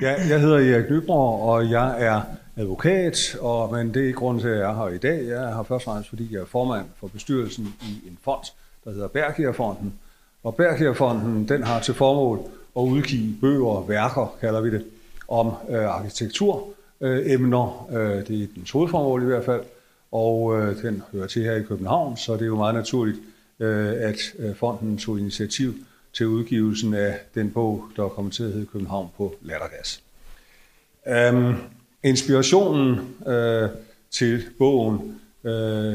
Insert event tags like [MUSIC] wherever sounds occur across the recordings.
Ja, jeg hedder Erik Nyborg, og jeg er advokat, og, men det er ikke grunden til, at jeg er her i dag. Jeg er her først og fremmest, fordi jeg er formand for bestyrelsen i en fond, der hedder Bergkjærfonden. Og Bergkjærfonden, den har til formål at udgive bøger, værker, kalder vi det, om øh, arkitekturemner. Øh, øh, det er den hovedformål i hvert fald, og øh, den hører til her i København, så det er jo meget naturligt, øh, at øh, fonden tog initiativ til udgivelsen af den bog, der kommer til at hedde København på lattergas. Um, inspirationen uh, til bogen uh,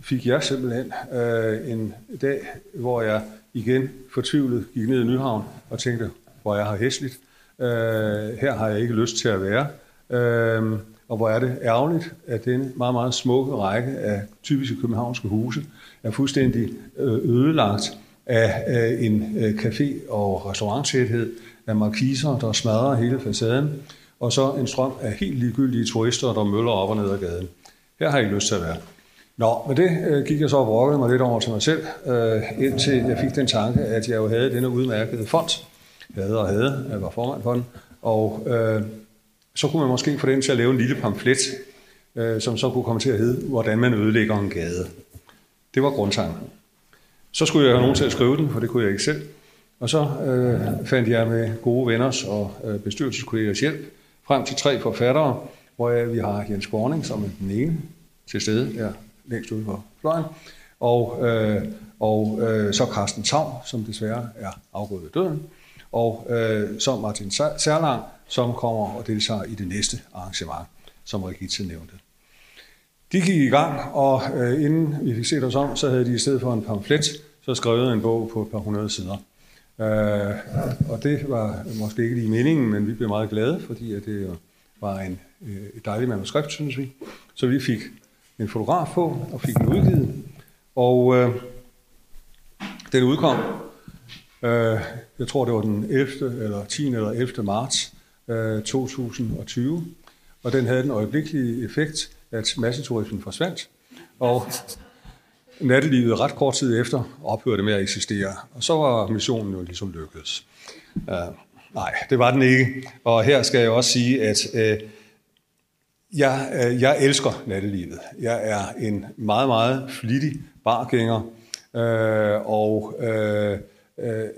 fik jeg simpelthen uh, en dag, hvor jeg igen fortvivlet gik ned i Nyhavn og tænkte, hvor jeg har hæsligt. Uh, her har jeg ikke lyst til at være. Uh, og hvor er det ærgerligt, at denne meget, meget smukke række af typiske københavnske huse er fuldstændig ødelagt af en øh, café- og restaurantsæthed, af markiser, der smadrer hele facaden, og så en strøm af helt ligegyldige turister, der møller op og ned ad gaden. Her har jeg ikke lyst til at være. Nå, med det øh, gik jeg så og brokkede mig lidt over til mig selv, øh, indtil jeg fik den tanke, at jeg jo havde denne udmærkede fond. Jeg havde og havde, jeg var formand for den, og øh, så kunne man måske få den til at lave en lille pamflet, øh, som så kunne komme til at hedde, hvordan man ødelægger en gade. Det var grundtanken. Så skulle jeg have nogen til at skrive den, for det kunne jeg ikke selv. Og så øh, fandt jeg med gode venners og øh, bestyrelseskollegers hjælp frem til tre forfattere, hvor jeg, vi har Jens Borning som den ene til stede der længst ude på fløjen, og, øh, og øh, så Carsten Tav, som desværre er afgået ved døden, og øh, så Martin Særlang, som kommer og deltager i det næste arrangement, som Rigitte nævnte. De gik i gang, og øh, inden vi fik set os om, så havde de i stedet for en pamflet, så skrevet en bog på et par hundrede sider. Øh, og det var måske ikke lige meningen, men vi blev meget glade, fordi at det var en, øh, et dejligt manuskript, synes vi. Så vi fik en fotograf på og fik den udgivet. Og øh, den udkom, øh, jeg tror det var den 11. eller 10. eller 11. marts øh, 2020. Og den havde den øjeblikkelige effekt, at masseturismen forsvandt. Og nattelivet ret kort tid efter ophørte med at eksistere. Og så var missionen jo ligesom lykkedes. Uh, nej, det var den ikke. Og her skal jeg også sige, at uh, jeg, uh, jeg elsker nattelivet. Jeg er en meget, meget flittig bargænger, uh, og uh, uh,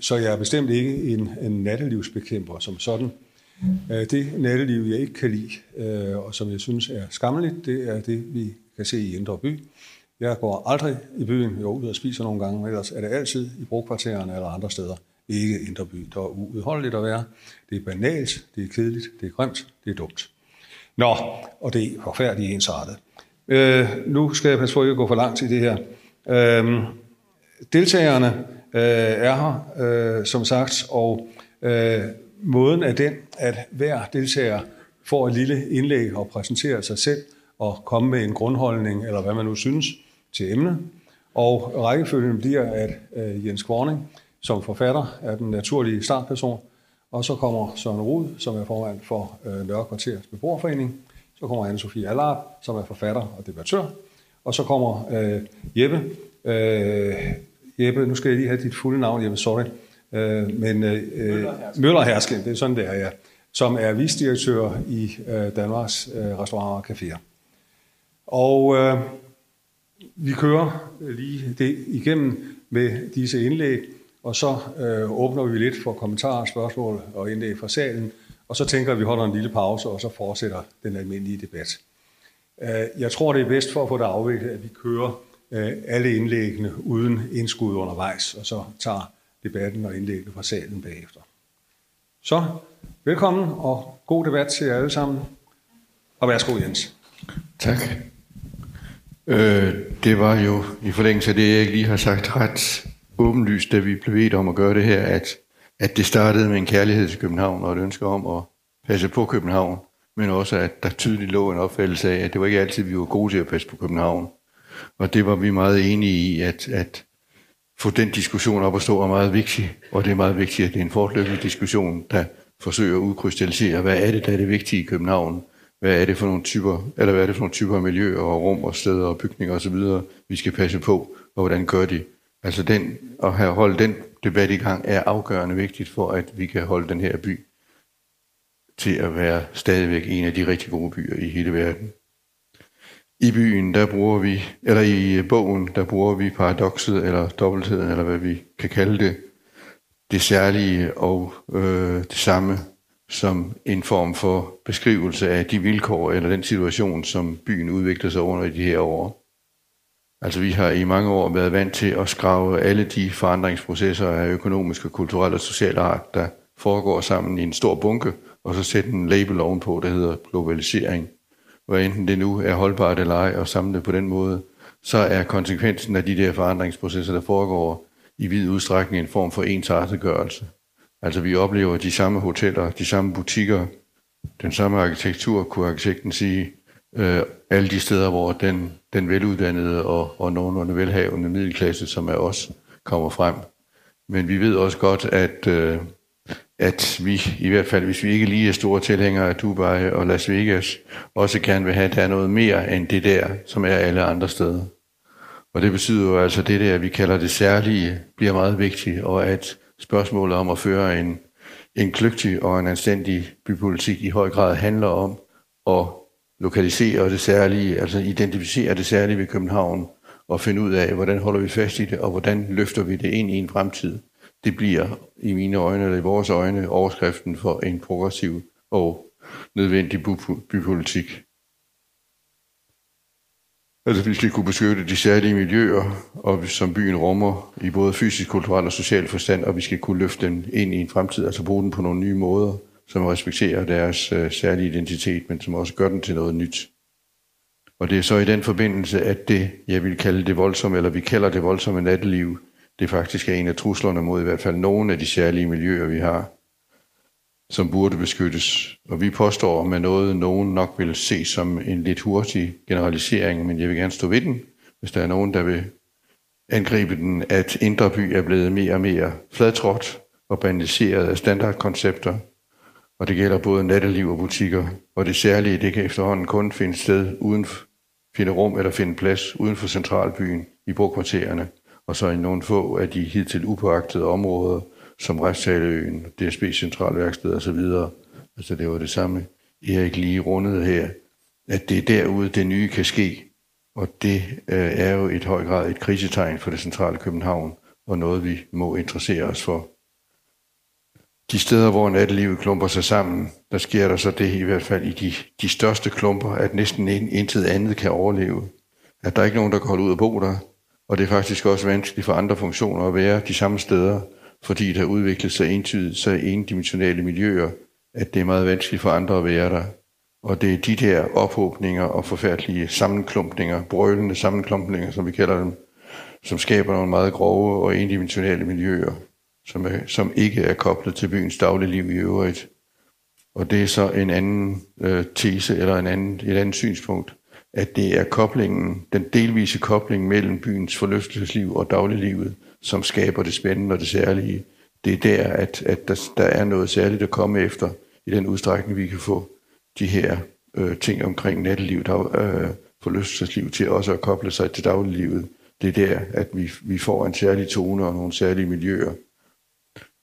så jeg er bestemt ikke en, en nattelivsbekæmper som sådan. Uh, det natteliv, jeg ikke kan lide, uh, og som jeg synes er skammeligt, det er det, vi kan se i Indre By. Jeg går aldrig i byen, jo ud og spiser nogle gange, men ellers er det altid i brugkvartererne eller andre steder. Ikke Indre By, der er uudholdeligt at være. Det er banalt, det er kedeligt, det er grimt, det er dumt. Nå, og det er forfærdeligt ensartet. Øh, nu skal jeg passe på at ikke gå for langt i det her. Øh, deltagerne øh, er her, øh, som sagt, og øh, måden er den, at hver deltager får et lille indlæg og præsenterer sig selv og komme med en grundholdning, eller hvad man nu synes, til emnet. Og rækkefølgen bliver, at øh, Jens Kvorning som forfatter er den naturlige startperson, og så kommer Søren Rud, som er formand for øh, Nørre Kvarters Beboerforening. Så kommer Anne-Sophie Allard, som er forfatter og debattør. Og så kommer øh, Jeppe. Øh, Jeppe, nu skal jeg lige have dit fulde navn, Jeppe, sorry. Øh, men øh, Møllerhersken, det er sådan, det er, ja. Som er visdirektør i øh, Danmarks øh, Restauranter og Caféer. Og øh, vi kører lige det igennem med disse indlæg, og så øh, åbner vi lidt for kommentarer, spørgsmål og indlæg fra salen, og så tænker vi, at vi holder en lille pause, og så fortsætter den almindelige debat. Øh, jeg tror, det er bedst for at få det afviklet, at vi kører øh, alle indlæggene uden indskud undervejs, og så tager debatten og indlæggene fra salen bagefter. Så velkommen og god debat til jer alle sammen. Og værsgo Jens. Tak. Øh, det var jo i forlængelse af det, jeg lige har sagt, ret åbenlyst, da vi blev bedt om at gøre det her, at, at det startede med en kærlighed til København og et ønske om at passe på København, men også at der tydeligt lå en opfattelse af, at det var ikke altid, vi var gode til at passe på København. Og det var vi meget enige i, at, at få den diskussion op at stå er meget vigtig, og det er meget vigtigt, at det er en fortløbende diskussion, der forsøger at udkrystallisere, hvad er det, der er det vigtige i København, hvad er det for nogle typer, eller hvad er det for nogle typer af miljøer og rum og steder og bygninger osv., vi skal passe på, og hvordan gør de. Altså den, at have holdt den debat i gang er afgørende vigtigt for, at vi kan holde den her by til at være stadigvæk en af de rigtig gode byer i hele verden. I byen, der bruger vi, eller i bogen, der bruger vi paradokset, eller dobbeltheden, eller hvad vi kan kalde det, det særlige og øh, det samme som en form for beskrivelse af de vilkår eller den situation, som byen udvikler sig under i de her år. Altså vi har i mange år været vant til at skrave alle de forandringsprocesser af økonomisk og kulturel og social art, der foregår sammen i en stor bunke, og så sætte en label ovenpå, der hedder globalisering. Hvor enten det nu er holdbart eller ej, og samle det på den måde, så er konsekvensen af de der forandringsprocesser, der foregår, i vid udstrækning en form for ensartetgørelse. Altså vi oplever de samme hoteller, de samme butikker, den samme arkitektur, kunne arkitekten sige, øh, alle de steder, hvor den, den veluddannede og, og nogenlunde velhavende middelklasse, som er os, kommer frem. Men vi ved også godt, at, øh, at vi, i hvert fald hvis vi ikke lige er store tilhængere af Dubai og Las Vegas, også gerne vil have, at der er noget mere end det der, som er alle andre steder. Og det betyder jo altså, at det der, vi kalder det særlige, bliver meget vigtigt, og at spørgsmålet om at føre en, en kløgtig og en anstændig bypolitik i høj grad handler om at lokalisere det særlige, altså identificere det særlige ved København, og finde ud af, hvordan holder vi fast i det, og hvordan løfter vi det ind i en fremtid. Det bliver i mine øjne, eller i vores øjne, overskriften for en progressiv og nødvendig bypolitik. Altså vi skal kunne beskytte de særlige miljøer, og som byen rummer i både fysisk, kulturel og social forstand, og vi skal kunne løfte den ind i en fremtid, altså bruge den på nogle nye måder, som respekterer deres øh, særlige identitet, men som også gør den til noget nyt. Og det er så i den forbindelse, at det, jeg vil kalde det voldsomme, eller vi kalder det voldsomme natteliv, det faktisk er en af truslerne mod i hvert fald nogle af de særlige miljøer, vi har som burde beskyttes. Og vi påstår med noget, nogen nok vil se som en lidt hurtig generalisering, men jeg vil gerne stå ved den, hvis der er nogen, der vil angribe den, at Indre By er blevet mere og mere fladtrådt og banaliseret af standardkoncepter, og det gælder både natteliv og butikker, og det særlige, det kan efterhånden kun finde sted uden finde rum eller finde plads uden for centralbyen i brokvartererne, og så i nogle få af de hidtil upåagtede områder, som Retssaleøen, DSB Centralværksted og så videre. Altså det var det samme, Erik lige rundede her, at det er derude, det nye kan ske. Og det øh, er jo i høj grad et krisetegn for det centrale København, og noget vi må interessere os for. De steder, hvor nattelivet klumper sig sammen, der sker der så det i hvert fald i de, de største klumper, at næsten intet andet kan overleve. At der er ikke nogen, der kan holde ud og bo der, og det er faktisk også vanskeligt for andre funktioner at være de samme steder, fordi der udvikler sig entydigt så endimensionale miljøer, at det er meget vanskeligt for andre at være der. Og det er de der ophobninger og forfærdelige sammenklumpninger, brølende sammenklumpninger, som vi kalder dem, som skaber nogle meget grove og endimensionale miljøer, som, er, som ikke er koblet til byens dagligliv i øvrigt. Og det er så en anden øh, tese eller en anden, et andet synspunkt, at det er koblingen, den delvise kobling mellem byens forlystelsesliv og dagliglivet, som skaber det spændende og det særlige. Det er der, at, at der, der er noget særligt at komme efter, i den udstrækning, vi kan få de her øh, ting omkring natteliv, der øh, forlystelsesliv til også at koble sig til dagliglivet. Det er der, at vi, vi får en særlig tone og nogle særlige miljøer.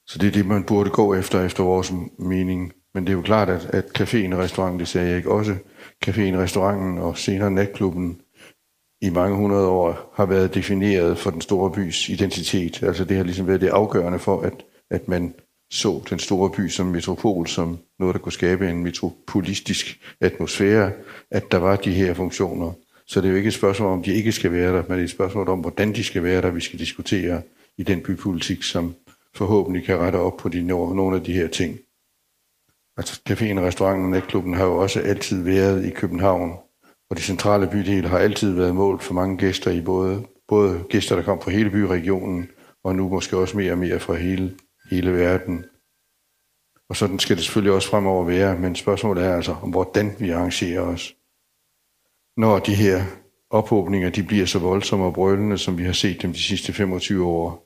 Så det er det, man burde gå efter, efter vores mening. Men det er jo klart, at, at caféen og restauranten, det sagde jeg ikke også, caféen, restauranten og senere natklubben i mange hundrede år har været defineret for den store bys identitet. Altså det har ligesom været det afgørende for, at, at man så den store by som metropol, som noget, der kunne skabe en metropolistisk atmosfære, at der var de her funktioner. Så det er jo ikke et spørgsmål om, de ikke skal være der, men det er et spørgsmål om, hvordan de skal være der, vi skal diskutere i den bypolitik, som forhåbentlig kan rette op på de, nogle af de her ting. Altså caféen, restauranten og natklubben har jo også altid været i København, og de centrale bydele har altid været målt for mange gæster i både, både gæster, der kom fra hele byregionen, og nu måske også mere og mere fra hele, hele verden. Og sådan skal det selvfølgelig også fremover være, men spørgsmålet er altså, om hvordan vi arrangerer os. Når de her ophobninger de bliver så voldsomme og brølende, som vi har set dem de sidste 25 år,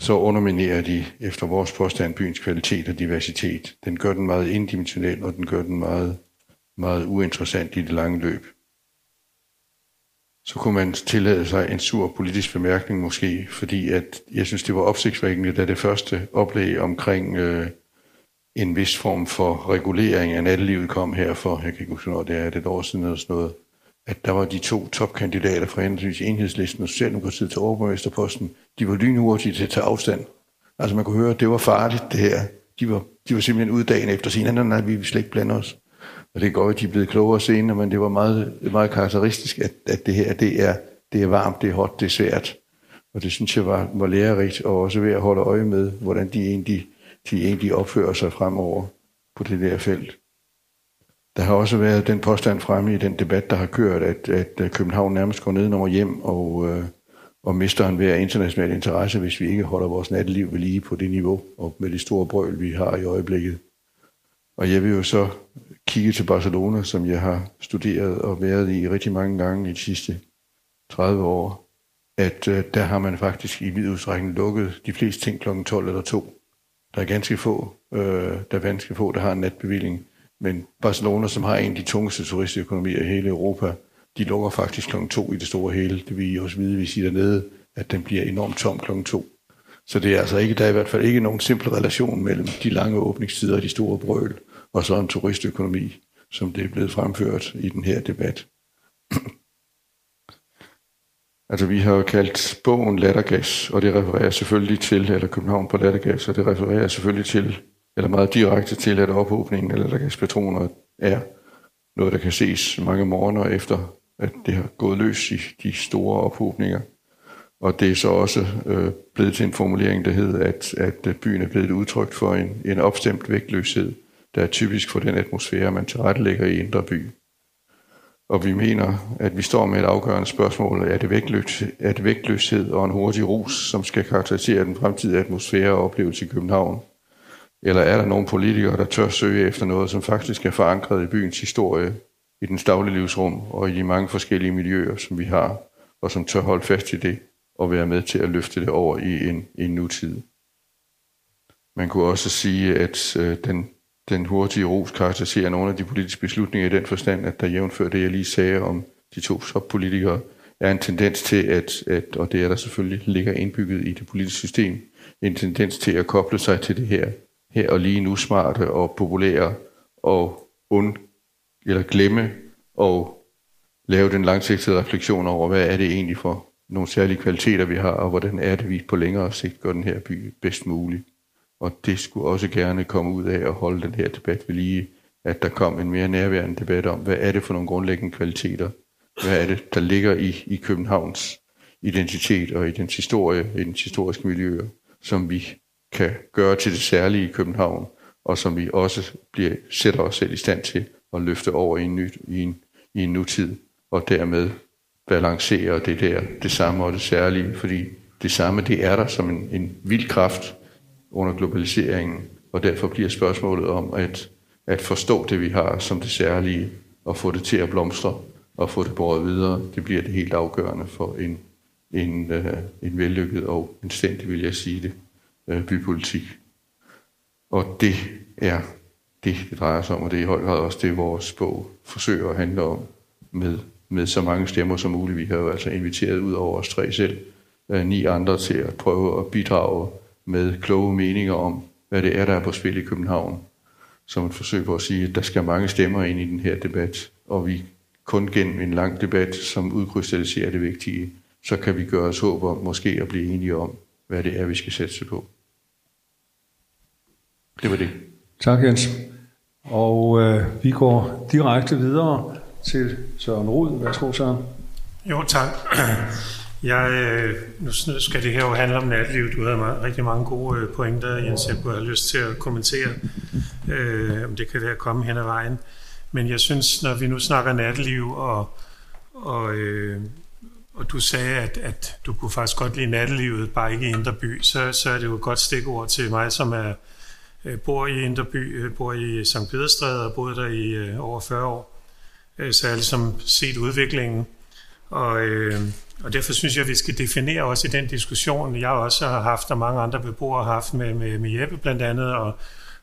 så underminerer de efter vores påstand byens kvalitet og diversitet. Den gør den meget indimensionel, og den gør den meget, meget uinteressant i det lange løb så kunne man tillade sig en sur politisk bemærkning måske, fordi at jeg synes, det var opsigtsvækkende, da det første oplæg omkring øh, en vis form for regulering af nattelivet kom her for, jeg kan ikke huske, når det er et år siden eller sådan noget, at der var de to topkandidater fra henholdsvis enhedslisten og Socialdemokratiet til overborgmesterposten, de var lynhurtige til at tage afstand. Altså man kunne høre, at det var farligt det her. De var, de var simpelthen ude dagen efter at sige, nej, nej, nej, vi vil slet ikke blande os. Og det går at de er blevet klogere senere, men det var meget, meget karakteristisk, at, at det her, det er, det er varmt, det er hot, det er svært. Og det synes jeg var, var lærerigt, og også ved at holde øje med, hvordan de egentlig, de egentlig opfører sig fremover på det der felt. Der har også været den påstand fremme i den debat, der har kørt, at, at København nærmest går ned over hjem og, øh, og mister en hver international interesse, hvis vi ikke holder vores natteliv ved lige på det niveau, og med det store brøl, vi har i øjeblikket. Og jeg vil jo så kigge til Barcelona, som jeg har studeret og været i rigtig mange gange i de sidste 30 år, at øh, der har man faktisk i vid udstrækning lukket de fleste ting kl. 12 eller 2. Der er ganske få, øh, der er ganske få, der har en natbevilling. Men Barcelona, som har en af de tungeste turistøkonomier i hele Europa, de lukker faktisk kl. 2 i det store hele. Det vil I også vide, hvis I dernede, at den bliver enormt tom kl. 2. Så det er altså ikke, der er i hvert fald ikke nogen simpel relation mellem de lange åbningstider og de store brøl, og så en turistøkonomi, som det er blevet fremført i den her debat. [CLEARS THROAT] altså vi har jo kaldt bogen Lattergas, og det refererer selvfølgelig til, eller København på Lattergas, og det refererer selvfølgelig til, eller meget direkte til, at ophobningen af lattergaspatroner er noget, der kan ses mange morgener efter, at det har gået løs i de store ophobninger. Og det er så også øh, blevet til en formulering, der hedder, at, at øh, byen er blevet udtrykt for en, en opstemt vægtløshed, der er typisk for den atmosfære, man tilrettelægger i Indre By. Og vi mener, at vi står med et afgørende spørgsmål, er det, vægtløs, er det vægtløshed og en hurtig rus, som skal karakterisere den fremtidige atmosfære og oplevelse i København? Eller er der nogle politikere, der tør søge efter noget, som faktisk er forankret i byens historie, i den daglige livsrum og i de mange forskellige miljøer, som vi har, og som tør holde fast i det og være med til at løfte det over i en, en nutid. Man kunne også sige, at øh, den, den hurtige ros karakteriserer nogle af de politiske beslutninger i den forstand, at der jævnfører det, jeg lige sagde om de to toppolitikere, er en tendens til, at, at, og det er der selvfølgelig, ligger indbygget i det politiske system, en tendens til at koble sig til det her, her og lige nu smarte og populære og und, eller glemme og lave den langsigtede refleksion over, hvad er det egentlig for nogle særlige kvaliteter, vi har, og hvordan er det, vi på længere sigt gør den her by bedst mulig. Og det skulle også gerne komme ud af at holde den her debat ved lige, at der kom en mere nærværende debat om, hvad er det for nogle grundlæggende kvaliteter, hvad er det, der ligger i, i Københavns identitet og i dens historie, i dens historiske miljøer, som vi kan gøre til det særlige i København, og som vi også bliver, sætter os selv i stand til at løfte over i en, ny, i en, i en nutid, og dermed balancere det der, det samme og det særlige, fordi det samme, det er der som en, en vild kraft under globaliseringen, og derfor bliver spørgsmålet om at, at forstå det, vi har som det særlige, og få det til at blomstre, og få det båret videre, det bliver det helt afgørende for en, en, øh, en vellykket og anstændig, vil jeg sige det, øh, bypolitik. Og det er det, det drejer sig om, og det er i høj grad også det, vores bog forsøger at handle om med med så mange stemmer som muligt. Vi har jo altså inviteret ud over os tre selv, øh, ni andre til at prøve at bidrage med kloge meninger om, hvad det er, der er på spil i København. Som et forsøg på at sige, at der skal mange stemmer ind i den her debat, og vi kun gennem en lang debat, som udkrystalliserer det vigtige, så kan vi gøre os håb om måske at blive enige om, hvad det er, vi skal sætte på. Det var det. Tak, Jens. Og øh, vi går direkte videre til Søren Rud. Værsgo, Søren. Jo, tak. Jeg, øh, nu skal det her jo handle om natliv. Du havde rigtig mange gode øh, pointer, Jens, jeg kunne have lyst til at kommentere, øh, om det kan være komme hen ad vejen. Men jeg synes, når vi nu snakker natliv, og, og, øh, og du sagde, at, at du kunne faktisk godt lide nattelivet, bare ikke i Indre By, så, så er det jo et godt stikord til mig, som er, øh, bor i Indre By, bor i St. Pederstræde og boet der i over 40 år. Øh, så jeg har ligesom set udviklingen. Og, øh, og derfor synes jeg, at vi skal definere også i den diskussion, jeg også har haft, og mange andre beboere har haft med, med, med Jeppe blandt andet, og,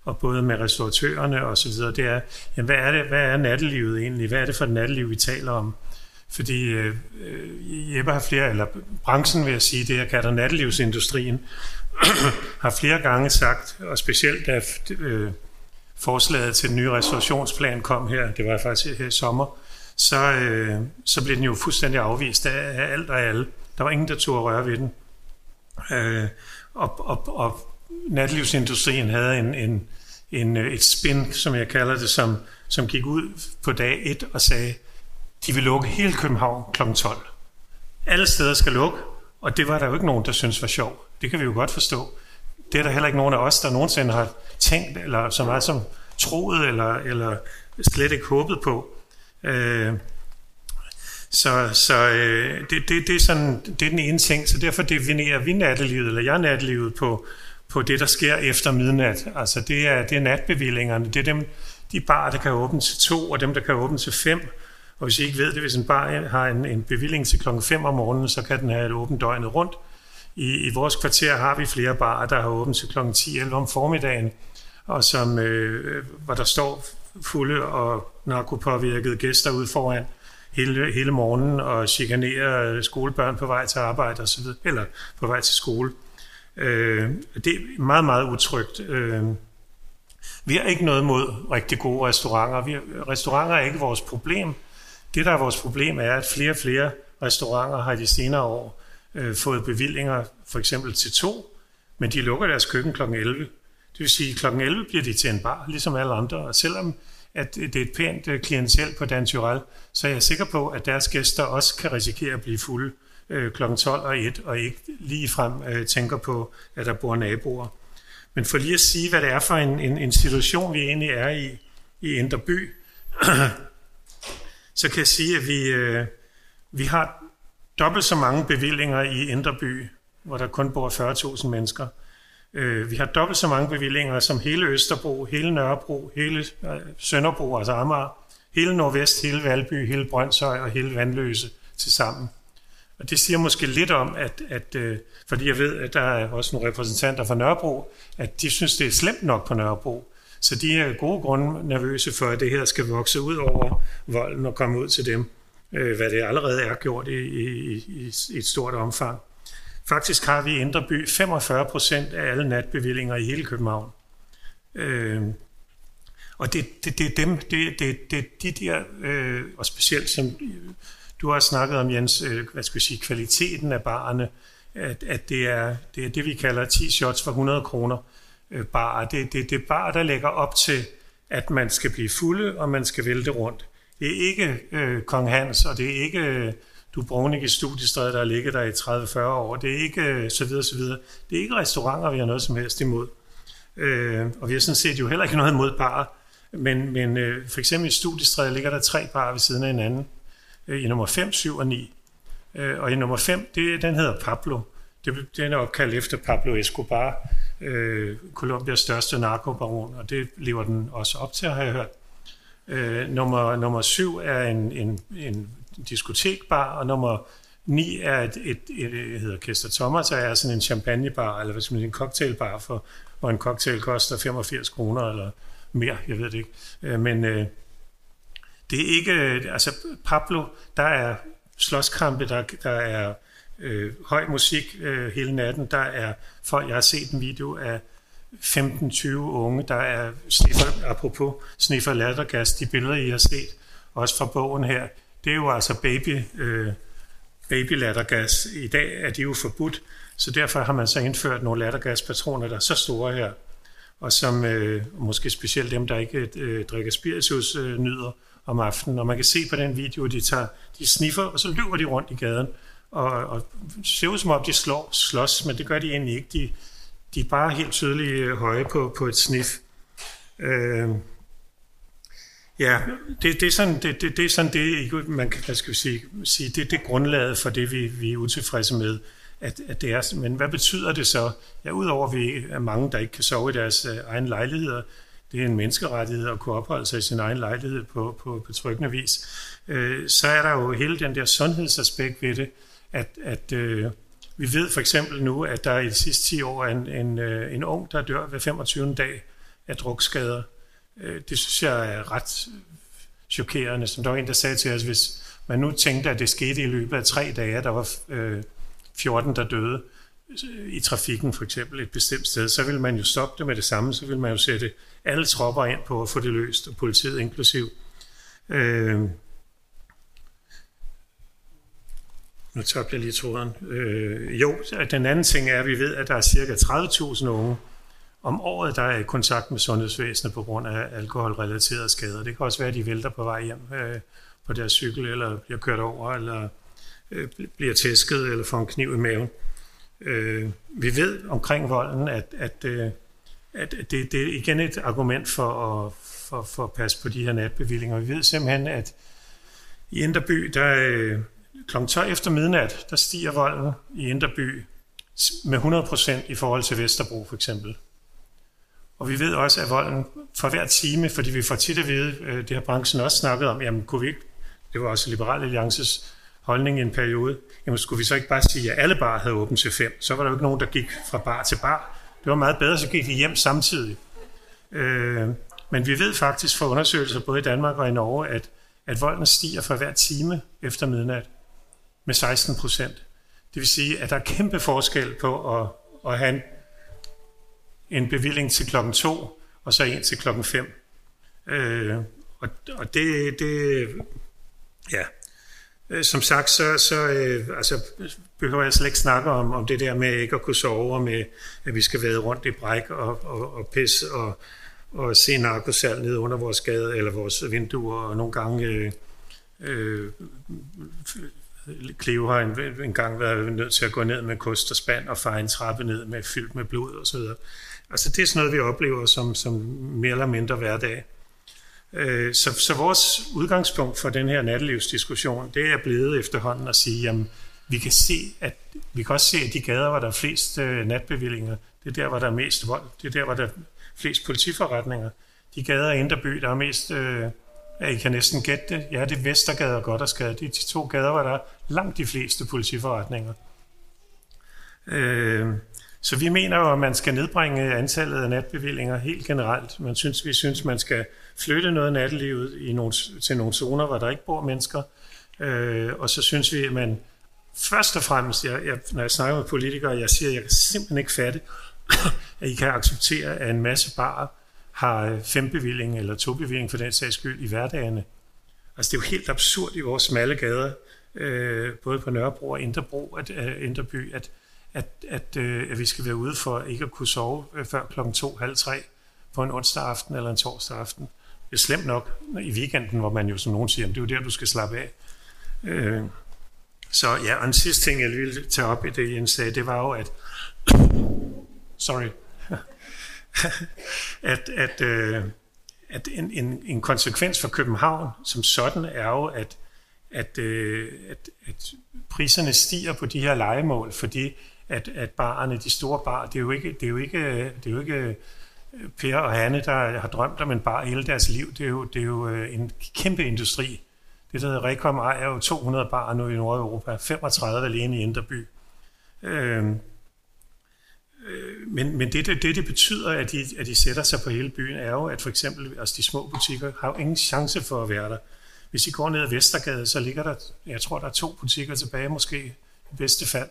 og både med restauratørerne og så videre, det er, jamen, hvad er det, hvad er nattelivet egentlig? Hvad er det for et natteliv, vi taler om? Fordi øh, Jeppe har flere, eller branchen vil jeg sige, det jeg kalder nattelivsindustrien, [CLEARS THROAT] har flere gange sagt, og specielt da øh, forslaget til den nye restaurationsplan kom her, det var faktisk her i sommer, så, øh, så blev den jo fuldstændig afvist af alt og alle. Der var ingen, der turde røre ved den. Øh, og, og, og natlivsindustrien havde en, en, en, øh, et spin, som jeg kalder det, som, som gik ud på dag 1 og sagde, de vil lukke hele København kl. 12. Alle steder skal lukke, og det var der jo ikke nogen, der synes var sjov. Det kan vi jo godt forstå. Det er der heller ikke nogen af os, der nogensinde har tænkt, eller så meget som troet, eller, eller slet ikke håbet på. Øh, så så øh, det, det, det, er sådan, det er den ene ting, så derfor definerer vi nattelivet, eller jeg nattelivet på, på det, der sker efter midnat. Altså det er, det er natbevillingerne, det er dem, de bar, der kan åbne til to, og dem, der kan åbne til fem. Og hvis I ikke ved det, hvis en bar har en, en bevilling til klokken 5 om morgenen, så kan den have et åbent døgnet rundt. I, I vores kvarter har vi flere barer, der har åbent til klokken 10-11 om formiddagen, og som, øh, hvor der står fulde og narkopåvirkede gæster ud foran hele, hele morgenen og chikanerer skolebørn på vej til arbejde osv., eller på vej til skole. Øh, det er meget, meget utrygt. Øh, vi har ikke noget mod rigtig gode restauranter. Vi, restauranter er ikke vores problem. Det, der er vores problem, er, at flere og flere restauranter har i de senere år øh, fået bevillinger for eksempel til to, men de lukker deres køkken kl. 11. Det vil sige, at kl. 11 bliver de til en bar, ligesom alle andre. Og selvom at det er et pænt øh, klientel på Dan Tyrell, så er jeg sikker på, at deres gæster også kan risikere at blive fulde øh, kl. 12 og 1, og ikke lige frem øh, tænker på, at der bor naboer. Men for lige at sige, hvad det er for en, en, en situation, vi egentlig er i, i Indre By, [CLEARS THROAT] så kan jeg sige, at vi, øh, vi har dobbelt så mange bevillinger i Indre By, hvor der kun bor 40.000 mennesker. Øh, vi har dobbelt så mange bevillinger som hele Østerbro, hele Nørrebro, hele øh, Sønderbro, altså Amager, hele Nordvest, hele Valby, hele Brøndshøj og hele Vandløse til sammen. Og det siger måske lidt om, at, at øh, fordi jeg ved, at der er også nogle repræsentanter fra Nørrebro, at de synes, det er slemt nok på Nørrebro. Så de er gode grunde nervøse for, at det her skal vokse ud over volden og komme ud til dem, øh, hvad det allerede er gjort i, i, i, i et stort omfang. Faktisk har vi i Indre By 45 procent af alle natbevillinger i hele København. Øh, og det, det, det er dem, det, det, det de der, øh, og specielt som du har snakket om, Jens, øh, hvad skal vi sige, kvaliteten af barerne, at, at det, er, det er det, vi kalder 10 shots for 100 kroner øh, bar. Det, det, det er bar, der lægger op til, at man skal blive fulde, og man skal vælte rundt. Det er ikke øh, Kong Hans, og det er ikke du Dubrovnik i studiestrædet, der har ligget der i 30-40 år. Det er ikke øh, så videre, så videre. Det er ikke restauranter, vi har noget som helst imod. Øh, og vi har sådan set jo heller ikke noget imod bar. Men, men øh, for eksempel i studiestrædet ligger der tre bar ved siden af hinanden. Øh, I nummer 5, 7 og 9. Øh, og i nummer 5, det, den hedder Pablo. Det, den er opkaldt efter Pablo Escobar, øh, Colombias største narkobaron, og det lever den også op til, har jeg hørt. Øh, nummer, nummer 7 er en, en, en diskotekbar, og nummer 9 er et, et, et, et hedder Kester Thomas, og er sådan en champagnebar, eller hvad skal man sige, en cocktailbar, for, hvor en cocktail koster 85 kroner, eller mere, jeg ved det ikke. Øh, men øh, det er ikke, øh, altså Pablo, der er slåskampe, der, der er øh, høj musik øh, hele natten, der er folk, jeg har set en video af 15-20 unge, der er sniffer, apropos sniffer lattergas, de billeder, I har set, også fra bogen her, det er jo altså baby, øh, baby lattergas. I dag er de jo forbudt, så derfor har man så indført nogle lattergaspatroner, der er så store her, og som øh, måske specielt dem, der ikke øh, drikker spiritus, øh, nyder om aftenen. Og man kan se på den video, de tager, de sniffer, og så løber de rundt i gaden, og, og ser ud som om, de slår, slås, men det gør de egentlig ikke. De, de er bare helt tydeligt øh, høje på, på et snif. Øh, ja, det, det, er sådan, det, det, det er sådan det, man kan hvad skal vi sige, sige det, det er grundlaget for det, vi, vi er utilfredse med. At, at det er, men hvad betyder det så? Ja, udover at vi er mange, der ikke kan sove i deres øh, egen lejligheder, det er en menneskerettighed at kunne opholde sig i sin egen lejlighed på, på betryggende vis, øh, så er der jo hele den der sundhedsaspekt ved det, at, at øh, vi ved for eksempel nu, at der i de sidste 10 år er en, en, øh, en ung, der dør hver 25. dag af drukskader. Øh, det synes jeg er ret chokerende. Som der var en, der sagde til os, hvis man nu tænkte, at det skete i løbet af tre dage, der var øh, 14, der døde, øh, i trafikken for eksempel et bestemt sted, så vil man jo stoppe det med det samme, så vil man jo sætte alle tropper ind på at få det løst, og politiet inklusiv. Øh, nu tabte jeg lige tråden. Øh, jo, den anden ting er, at vi ved, at der er cirka 30.000 unge om året, der er i kontakt med sundhedsvæsenet på grund af alkoholrelaterede skader. Det kan også være, at de vælter på vej hjem øh, på deres cykel, eller bliver kørt over, eller øh, bliver tæsket, eller får en kniv i maven. Øh, vi ved omkring volden, at, at, øh, at det, det er igen et argument for at, for, for at passe på de her natbevillinger. Vi ved simpelthen, at i Inderby, der øh, kl. 12 efter midnat, der stiger volden i Inderby med 100% i forhold til Vesterbro for eksempel. Og vi ved også, at volden for hver time, fordi vi får tit at vide, øh, det har branchen også snakket om, jamen kunne vi ikke, det var også Liberal Alliances holdning i en periode, jamen skulle vi så ikke bare sige, at alle bar havde åbent til fem? Så var der jo ikke nogen, der gik fra bar til bar. Det var meget bedre, så gik de hjem samtidig. Øh, men vi ved faktisk fra undersøgelser både i Danmark og i Norge, at, at volden stiger for hver time efter midnat med 16 procent. Det vil sige, at der er kæmpe forskel på at, at have en, en bevilling til klokken 2 og så en til klokken 5. Øh, og, og det, det, ja, øh, som sagt, så, så øh, altså, behøver jeg slet ikke snakke om, om det der med ikke at kunne sove, og med at vi skal være rundt i bræk og, og, og pis og, og se narkosal ned under vores gade eller vores vinduer, og nogle gange øh, øh, Cleo har en, en gang været nødt til at gå ned med kost og spand og fejre en trappe ned med fyldt med blod og så videre. Altså det er sådan noget, vi oplever som, som mere eller mindre hverdag. Øh, så, så vores udgangspunkt for den her nattelivsdiskussion, det er blevet efterhånden at sige, jamen, vi kan se, at vi kan også se, at de gader, hvor der er flest øh, natbevillinger, det er der, hvor der er mest vold, det er der, hvor der er flest politiforretninger. De gader i Inderby, der er mest, øh, ja, I kan næsten gætte det, ja, det er Vestergade og Goddersgade, det er de to gader, hvor der er langt de fleste politiforretninger. Øh, så vi mener jo, at man skal nedbringe antallet af natbevillinger helt generelt. Man synes, vi synes, man skal flytte noget af nattelivet i nogle, til nogle zoner, hvor der ikke bor mennesker. Øh, og så synes vi, at man først og fremmest, jeg, jeg, når jeg snakker med politikere, jeg siger, at jeg kan simpelthen ikke fatte, [COUGHS] at I kan acceptere, at en masse barer har øh, fem bevilling eller to bevilling for den sags skyld i hverdagene. Altså det er jo helt absurd i vores smalle gader, øh, både på Nørrebro og Inderbro, at, øh, uh, Inderby, at, at, at, øh, at vi skal være ude for ikke at kunne sove øh, før klokken to, halv tre på en onsdag aften eller en torsdag aften. Det er slemt nok. I weekenden, hvor man jo som nogen siger, det er jo der, du skal slappe af. Øh, så ja, og en sidste ting, jeg ville tage op i det, Jens sagde, det var jo, at [COUGHS] sorry, [LAUGHS] at, at, øh, at en, en, en konsekvens for København som sådan er jo, at, at, øh, at, at priserne stiger på de her legemål, fordi at, at barerne, de store bar, det er jo ikke, det er jo ikke, det er jo ikke øh, Per og Hanne, der har drømt om en bar hele deres liv, det er jo, det er jo øh, en kæmpe industri. Det der hedder Rekom ejer jo 200 bar nu i Nordeuropa, 35 alene i Inderby. Øhm, øh, men, men det, det, det betyder, at de, at de sætter sig på hele byen, er jo, at for eksempel altså de små butikker har jo ingen chance for at være der. Hvis I går ned ad Vestergade, så ligger der, jeg tror, der er to butikker tilbage måske, i bedste fald.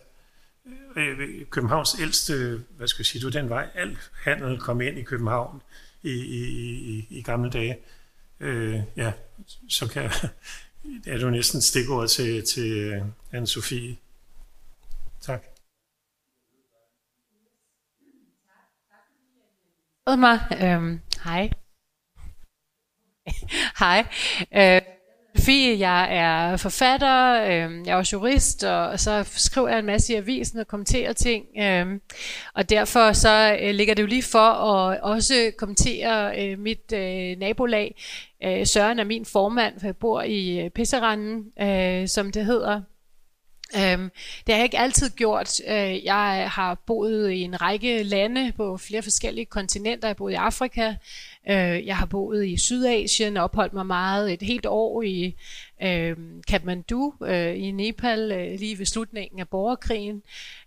Øh, Københavns ældste, hvad skal jeg sige, det var den vej, al handel kom ind i København i, i, i, i gamle dage. Øh, ja, så kan [LAUGHS] er du næsten stikord til, til øh, Anne-Sophie. Tak. mig. Øhm, hej. [LAUGHS] hej. Øh, Sofie, jeg er forfatter, øh, jeg er også jurist, og, og så skriver jeg en masse i avisen og kommenterer ting. Øh, og derfor så øh, ligger det jo lige for at også kommentere øh, mit øh, nabolag. Øh, Søren er min formand, for jeg bor i øh, Pisseranden, øh, som det hedder. Øhm, det har jeg ikke altid gjort. Øh, jeg har boet i en række lande på flere forskellige kontinenter. Jeg har boet i Afrika, øh, jeg har boet i Sydasien opholdt mig meget et helt år i øh, Kathmandu øh, i Nepal øh, lige ved slutningen af borgerkrigen.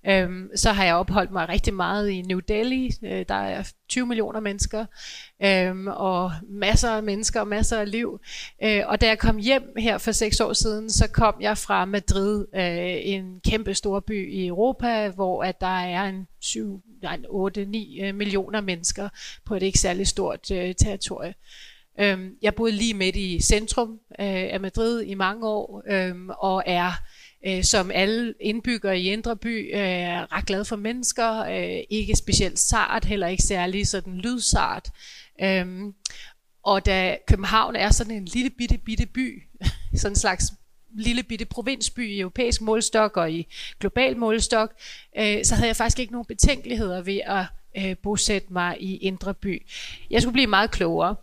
Øh, så har jeg opholdt mig rigtig meget i New Delhi. Øh, der er 20 millioner mennesker, øh, og masser af mennesker og masser af liv. Øh, og da jeg kom hjem her for seks år siden, så kom jeg fra Madrid, øh, en kæmpe stor by i Europa, hvor at der er en 7, 8-9 øh, millioner mennesker på et ikke særlig stort øh, territorie. Øhm, jeg boede lige midt i centrum øh, af Madrid i mange år, øh, og er øh, som alle indbyggere i Indre By øh, ret glad for mennesker, øh, ikke specielt sart, heller ikke særlig sådan lydsart. Øh, og da København er sådan en lille bitte bitte by, [LAUGHS] sådan en slags lille bitte provinsby i europæisk målstok og i global målstok, øh, så havde jeg faktisk ikke nogen betænkeligheder ved at øh, bosætte mig i Indre By. Jeg skulle blive meget klogere.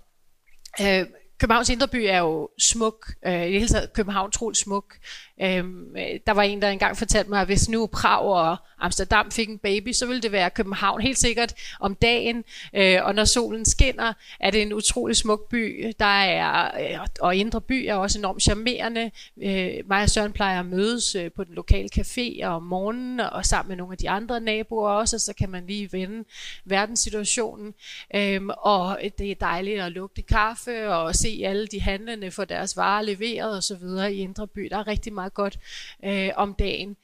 Øh, Københavns Indreby er jo smuk. Øh, I det hele taget København troligt smuk. Øh, der var en, der engang fortalte mig, at hvis nu Prag og Amsterdam fik en baby, så ville det være København helt sikkert om dagen. Øh, og når solen skinner, er det en utrolig smuk by. Der er, øh, og Indre By er også enormt charmerende. Øh, mig og Søren plejer at mødes øh, på den lokale café om morgenen, og sammen med nogle af de andre naboer også, så kan man lige vende verdenssituationen. Øh, og det er dejligt at lugte kaffe og se alle de handlende for deres varer leveret osv. i Indre By. Der er rigtig meget godt øh, om dagen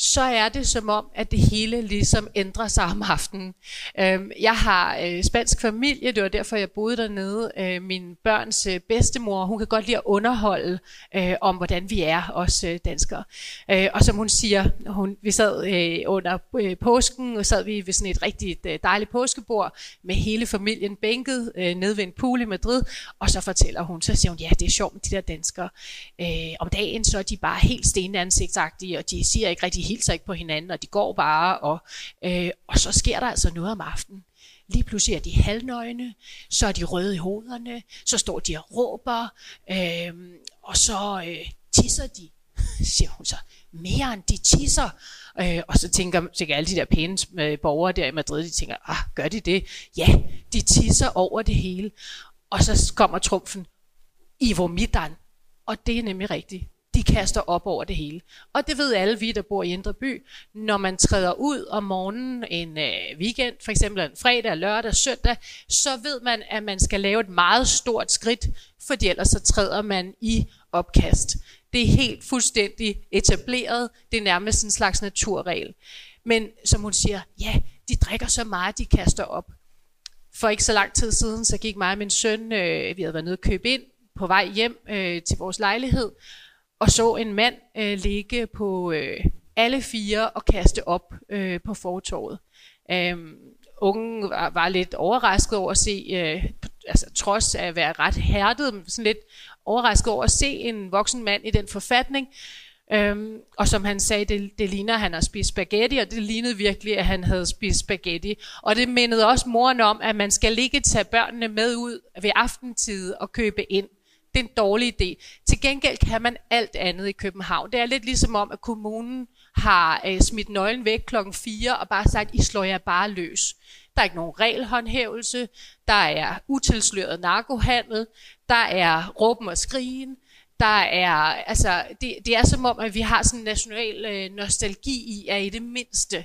så er det som om, at det hele ligesom ændrer sig om aftenen. Øhm, jeg har øh, spansk familie, det var derfor, jeg boede dernede. Øh, min børns øh, bedstemor, hun kan godt lide at underholde om, hvordan vi er, os danskere. Og som hun siger, hun, vi sad under påsken, og sad vi ved sådan et rigtig dejligt påskebord, med hele familien bænket nede ved en pool i Madrid, og så fortæller hun, så siger hun, ja, det er sjovt med de der danskere. Om dagen, så er de bare helt stenansigtsagtige, og de siger ikke rigtig hilser ikke på hinanden, og de går bare, og, øh, og så sker der altså noget om aftenen. Lige pludselig er de halvnøgne, så er de røde i hovederne, så står de og råber, øh, og så øh, tisser de, [LAUGHS] siger hun så, mere end de tisser. Øh, og så tænker, tænker alle de der pæne øh, borgere der i Madrid, de tænker, ah, gør de det? Ja, de tisser over det hele. Og så kommer trumfen, i vomitan. Og det er nemlig rigtigt de kaster op over det hele. Og det ved alle vi, der bor i Indre By. Når man træder ud om morgenen en øh, weekend, for eksempel en fredag, lørdag, søndag, så ved man, at man skal lave et meget stort skridt, fordi ellers så træder man i opkast. Det er helt fuldstændig etableret. Det er nærmest en slags naturregel. Men som hun siger, ja, de drikker så meget, de kaster op. For ikke så lang tid siden, så gik mig og min søn, øh, vi havde været nede og købe ind, på vej hjem øh, til vores lejlighed, og så en mand øh, ligge på øh, alle fire og kaste op øh, på fortorvet. Øh, ungen var, var lidt overrasket over at se, øh, altså trods at være ret hærdet, sådan lidt overrasket over at se en voksen mand i den forfatning. Øhm, og som han sagde, det, det ligner, at han har spist spaghetti, og det lignede virkelig, at han havde spist spaghetti. Og det mindede også moren om, at man skal ikke tage børnene med ud ved aftentid og købe ind det er en dårlig idé. Til gengæld kan man alt andet i København. Det er lidt ligesom om, at kommunen har øh, smidt nøglen væk klokken 4 og bare sagt, I slår jer bare løs. Der er ikke nogen regelhåndhævelse, der er utilsløret narkohandel, der er råben og skrigen, der er, altså, det, det er som om, at vi har sådan en national øh, nostalgi i, at i det mindste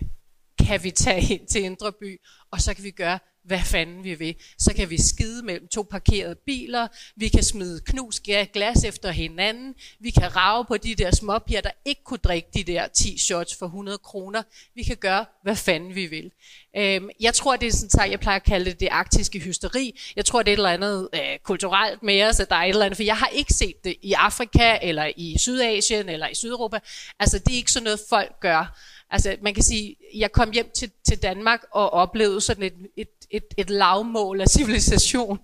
kan vi tage ind til Indre By, og så kan vi gøre hvad fanden vi vil. Så kan vi skide mellem to parkerede biler, vi kan smide knus glas efter hinanden, vi kan rave på de der småpiger, der ikke kunne drikke de der 10 shots for 100 kroner. Vi kan gøre, hvad fanden vi vil. Øhm, jeg tror, det er sådan, så jeg plejer at kalde det det arktiske hysteri. Jeg tror, det er et eller andet øh, kulturelt med os, at der er et eller andet, for jeg har ikke set det i Afrika, eller i Sydasien, eller i Sydeuropa. Altså, det er ikke sådan noget, folk gør. Altså, man kan sige, jeg kom hjem til, til Danmark og oplevede sådan et, et, et, et lavmål af civilisation,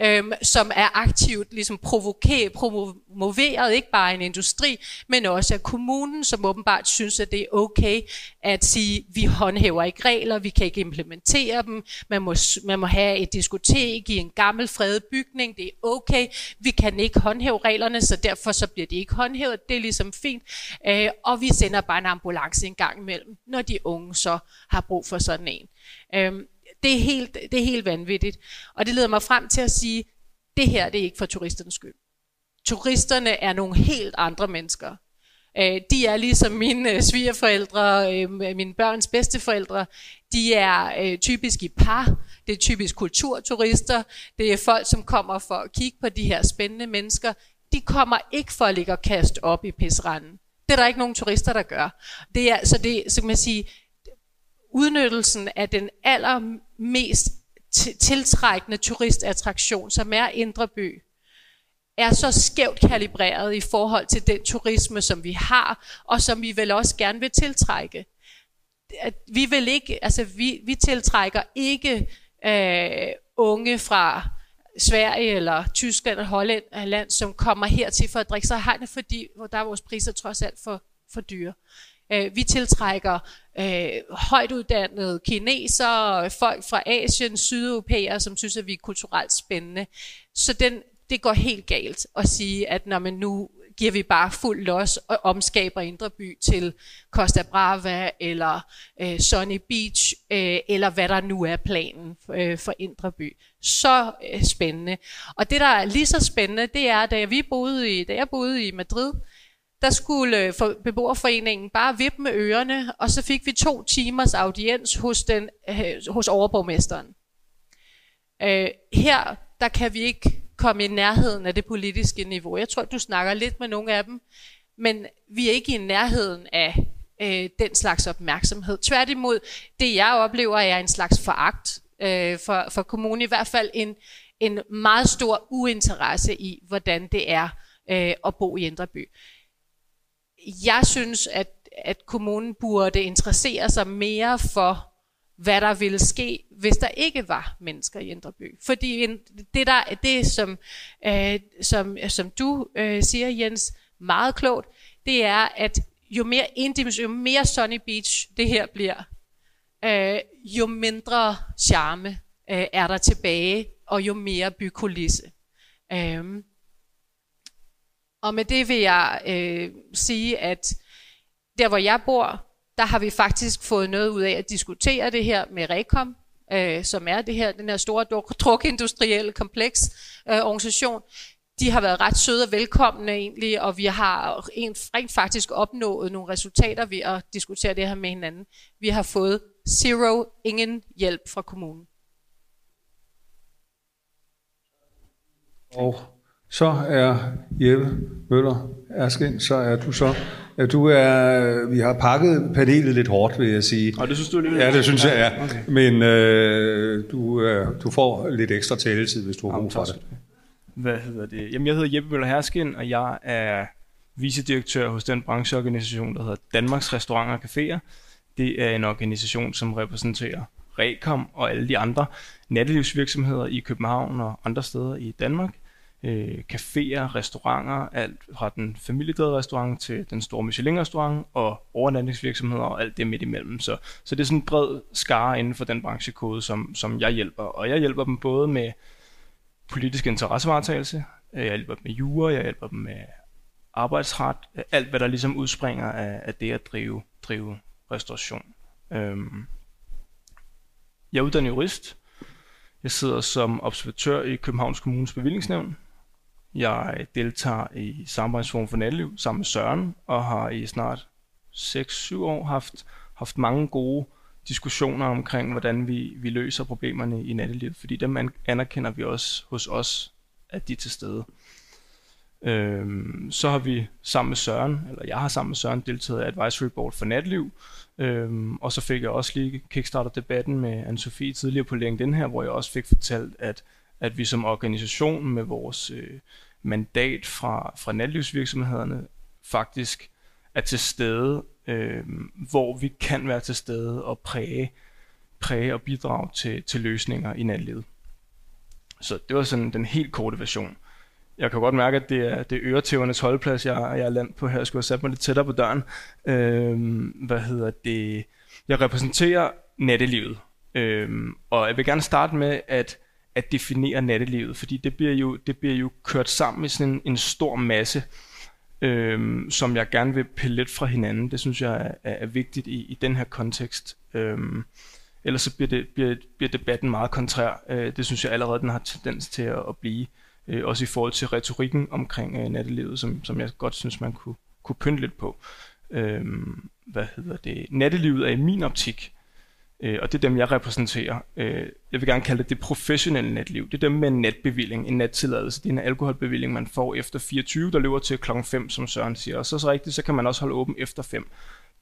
øhm, som er aktivt ligesom promoveret, ikke bare en industri, men også af kommunen, som åbenbart synes, at det er okay at sige, vi håndhæver ikke regler, vi kan ikke implementere dem, man må, man må have et diskotek i en gammel fredet bygning, det er okay, vi kan ikke håndhæve reglerne, så derfor så bliver de ikke håndhævet, det er ligesom fint, øh, og vi sender bare en ambulance en gang imellem, når de unge så har brug for sådan en. Øhm, det, er helt, det er helt vanvittigt. Og det leder mig frem til at sige, det her det er ikke for turisternes skyld. Turisterne er nogle helt andre mennesker. Øh, de er ligesom mine øh, svigerforældre, øh, mine børns bedsteforældre. De er typisk i par. Det det er typisk kulturturister, det er folk, som kommer for at kigge på de her spændende mennesker. De kommer ikke for at ligge og kaste op i pisranden. Det er der ikke nogen turister, der gør. Det er, så det så kan man sige, udnyttelsen af den allermest tiltrækkende turistattraktion, som er Indre By, er så skævt kalibreret i forhold til den turisme, som vi har, og som vi vel også gerne vil tiltrække. At vi vil ikke, altså vi, vi tiltrækker ikke øh, unge fra Sverige eller Tyskland eller Holland, land, som kommer hertil for at drikke sig hegnet, fordi hvor der er vores priser trods alt for, for dyre. Øh, vi tiltrækker øh, højt uddannede kinesere, folk fra Asien, sydeuropæere, som synes, at vi er kulturelt spændende. Så den, det går helt galt at sige, at når man nu giver vi bare fuld los og omskaber Indre By til Costa Brava eller øh, Sunny Beach, øh, eller hvad der nu er planen øh, for Indre By. Så øh, spændende. Og det, der er lige så spændende, det er, da, vi boede i, da jeg boede i Madrid, der skulle øh, for beboerforeningen bare vippe med ørerne, og så fik vi to timers audiens hos, den, øh, hos overborgmesteren. Øh, her, der kan vi ikke komme i nærheden af det politiske niveau. Jeg tror, du snakker lidt med nogle af dem, men vi er ikke i nærheden af øh, den slags opmærksomhed. Tværtimod, det jeg oplever er en slags foragt øh, for, for kommunen, i hvert fald en, en meget stor uinteresse i, hvordan det er øh, at bo i Indreby. Jeg synes, at, at kommunen burde interessere sig mere for hvad der ville ske, hvis der ikke var mennesker i Indreby. Fordi det, der, det som, øh, som, som du øh, siger, Jens, meget klogt, det er, at jo mere individuelt, jo mere Sunny Beach det her bliver, øh, jo mindre charme øh, er der tilbage, og jo mere bykulisse. Øh. Og med det vil jeg øh, sige, at der hvor jeg bor, der har vi faktisk fået noget ud af at diskutere det her med Rekom, øh, som er det her, den her store drukindustrielle kompleks øh, organisation. De har været ret søde og velkomne egentlig, og vi har rent faktisk opnået nogle resultater ved at diskutere det her med hinanden. Vi har fået zero, ingen hjælp fra kommunen. Og så er Jeppe Møller Erskin, så er du så du er, vi har pakket panelet lidt hårdt, vil jeg sige. Og det synes du alligevel? Ja, det synes jeg, ja. Okay. Men øh, du, øh, du får lidt ekstra taletid, hvis du har brug for det. Hvad hedder det? Jamen, jeg hedder Jeppe Møller Herskin, og jeg er vicedirektør hos den brancheorganisation, der hedder Danmarks Restauranter og Caféer. Det er en organisation, som repræsenterer Rekom og alle de andre nattelivsvirksomheder i København og andre steder i Danmark øh, caféer, restauranter, alt fra den familiedrevede restaurant til den store Michelin-restaurant og overnatningsvirksomheder og alt det midt imellem. Så, så det er sådan en bred skare inden for den branchekode, som, som jeg hjælper. Og jeg hjælper dem både med politisk interessevaretagelse, øh, jeg hjælper dem med jura, jeg hjælper dem med arbejdsret, alt hvad der ligesom udspringer af, af det at drive, drive restauration. Øhm. Jeg er uddannet jurist. Jeg sidder som observatør i Københavns Kommunes bevillingsnævn, jeg deltager i Samarbejdsforum for Natteliv sammen med Søren, og har i snart 6-7 år haft, haft mange gode diskussioner omkring, hvordan vi, vi løser problemerne i nattelivet, fordi dem anerkender vi også hos os, at de er til stede. Øhm, så har vi sammen med Søren, eller jeg har sammen med Søren deltaget i Advisory Board for Natliv, øhm, og så fik jeg også lige kickstartet debatten med Anne-Sophie tidligere på LinkedIn her, hvor jeg også fik fortalt, at at vi som organisation med vores øh, mandat fra, fra natlivsvirksomhederne faktisk er til stede, øh, hvor vi kan være til stede og præge, præge og bidrage til, til løsninger i natlivet. Så det var sådan den helt korte version. Jeg kan godt mærke, at det er, det er øretævernes holdplads, jeg, jeg er landet på her. Jeg skulle have sat mig lidt tættere på døren. Øh, hvad hedder det? Jeg repræsenterer nattelivet. Øh, og jeg vil gerne starte med, at at definere nattelivet, fordi det bliver jo, det bliver jo kørt sammen i sådan en, en stor masse, øhm, som jeg gerne vil pille lidt fra hinanden. Det synes jeg er, er vigtigt i, i den her kontekst. Øhm, ellers så bliver, det, bliver, bliver debatten meget kontrær. Øh, det synes jeg allerede, den har tendens til at, at blive. Øh, også i forhold til retorikken omkring øh, nattelivet, som, som jeg godt synes, man kunne, kunne pynte lidt på. Øhm, hvad hedder det? Nattelivet er i min optik Øh, og det er dem, jeg repræsenterer. Øh, jeg vil gerne kalde det det professionelle netliv. Det er dem med en netbevilling, en nettilladelse. Det er en alkoholbevilling, man får efter 24, der løber til klokken 5, som Søren siger. Og så så rigtigt, så kan man også holde åben efter 5.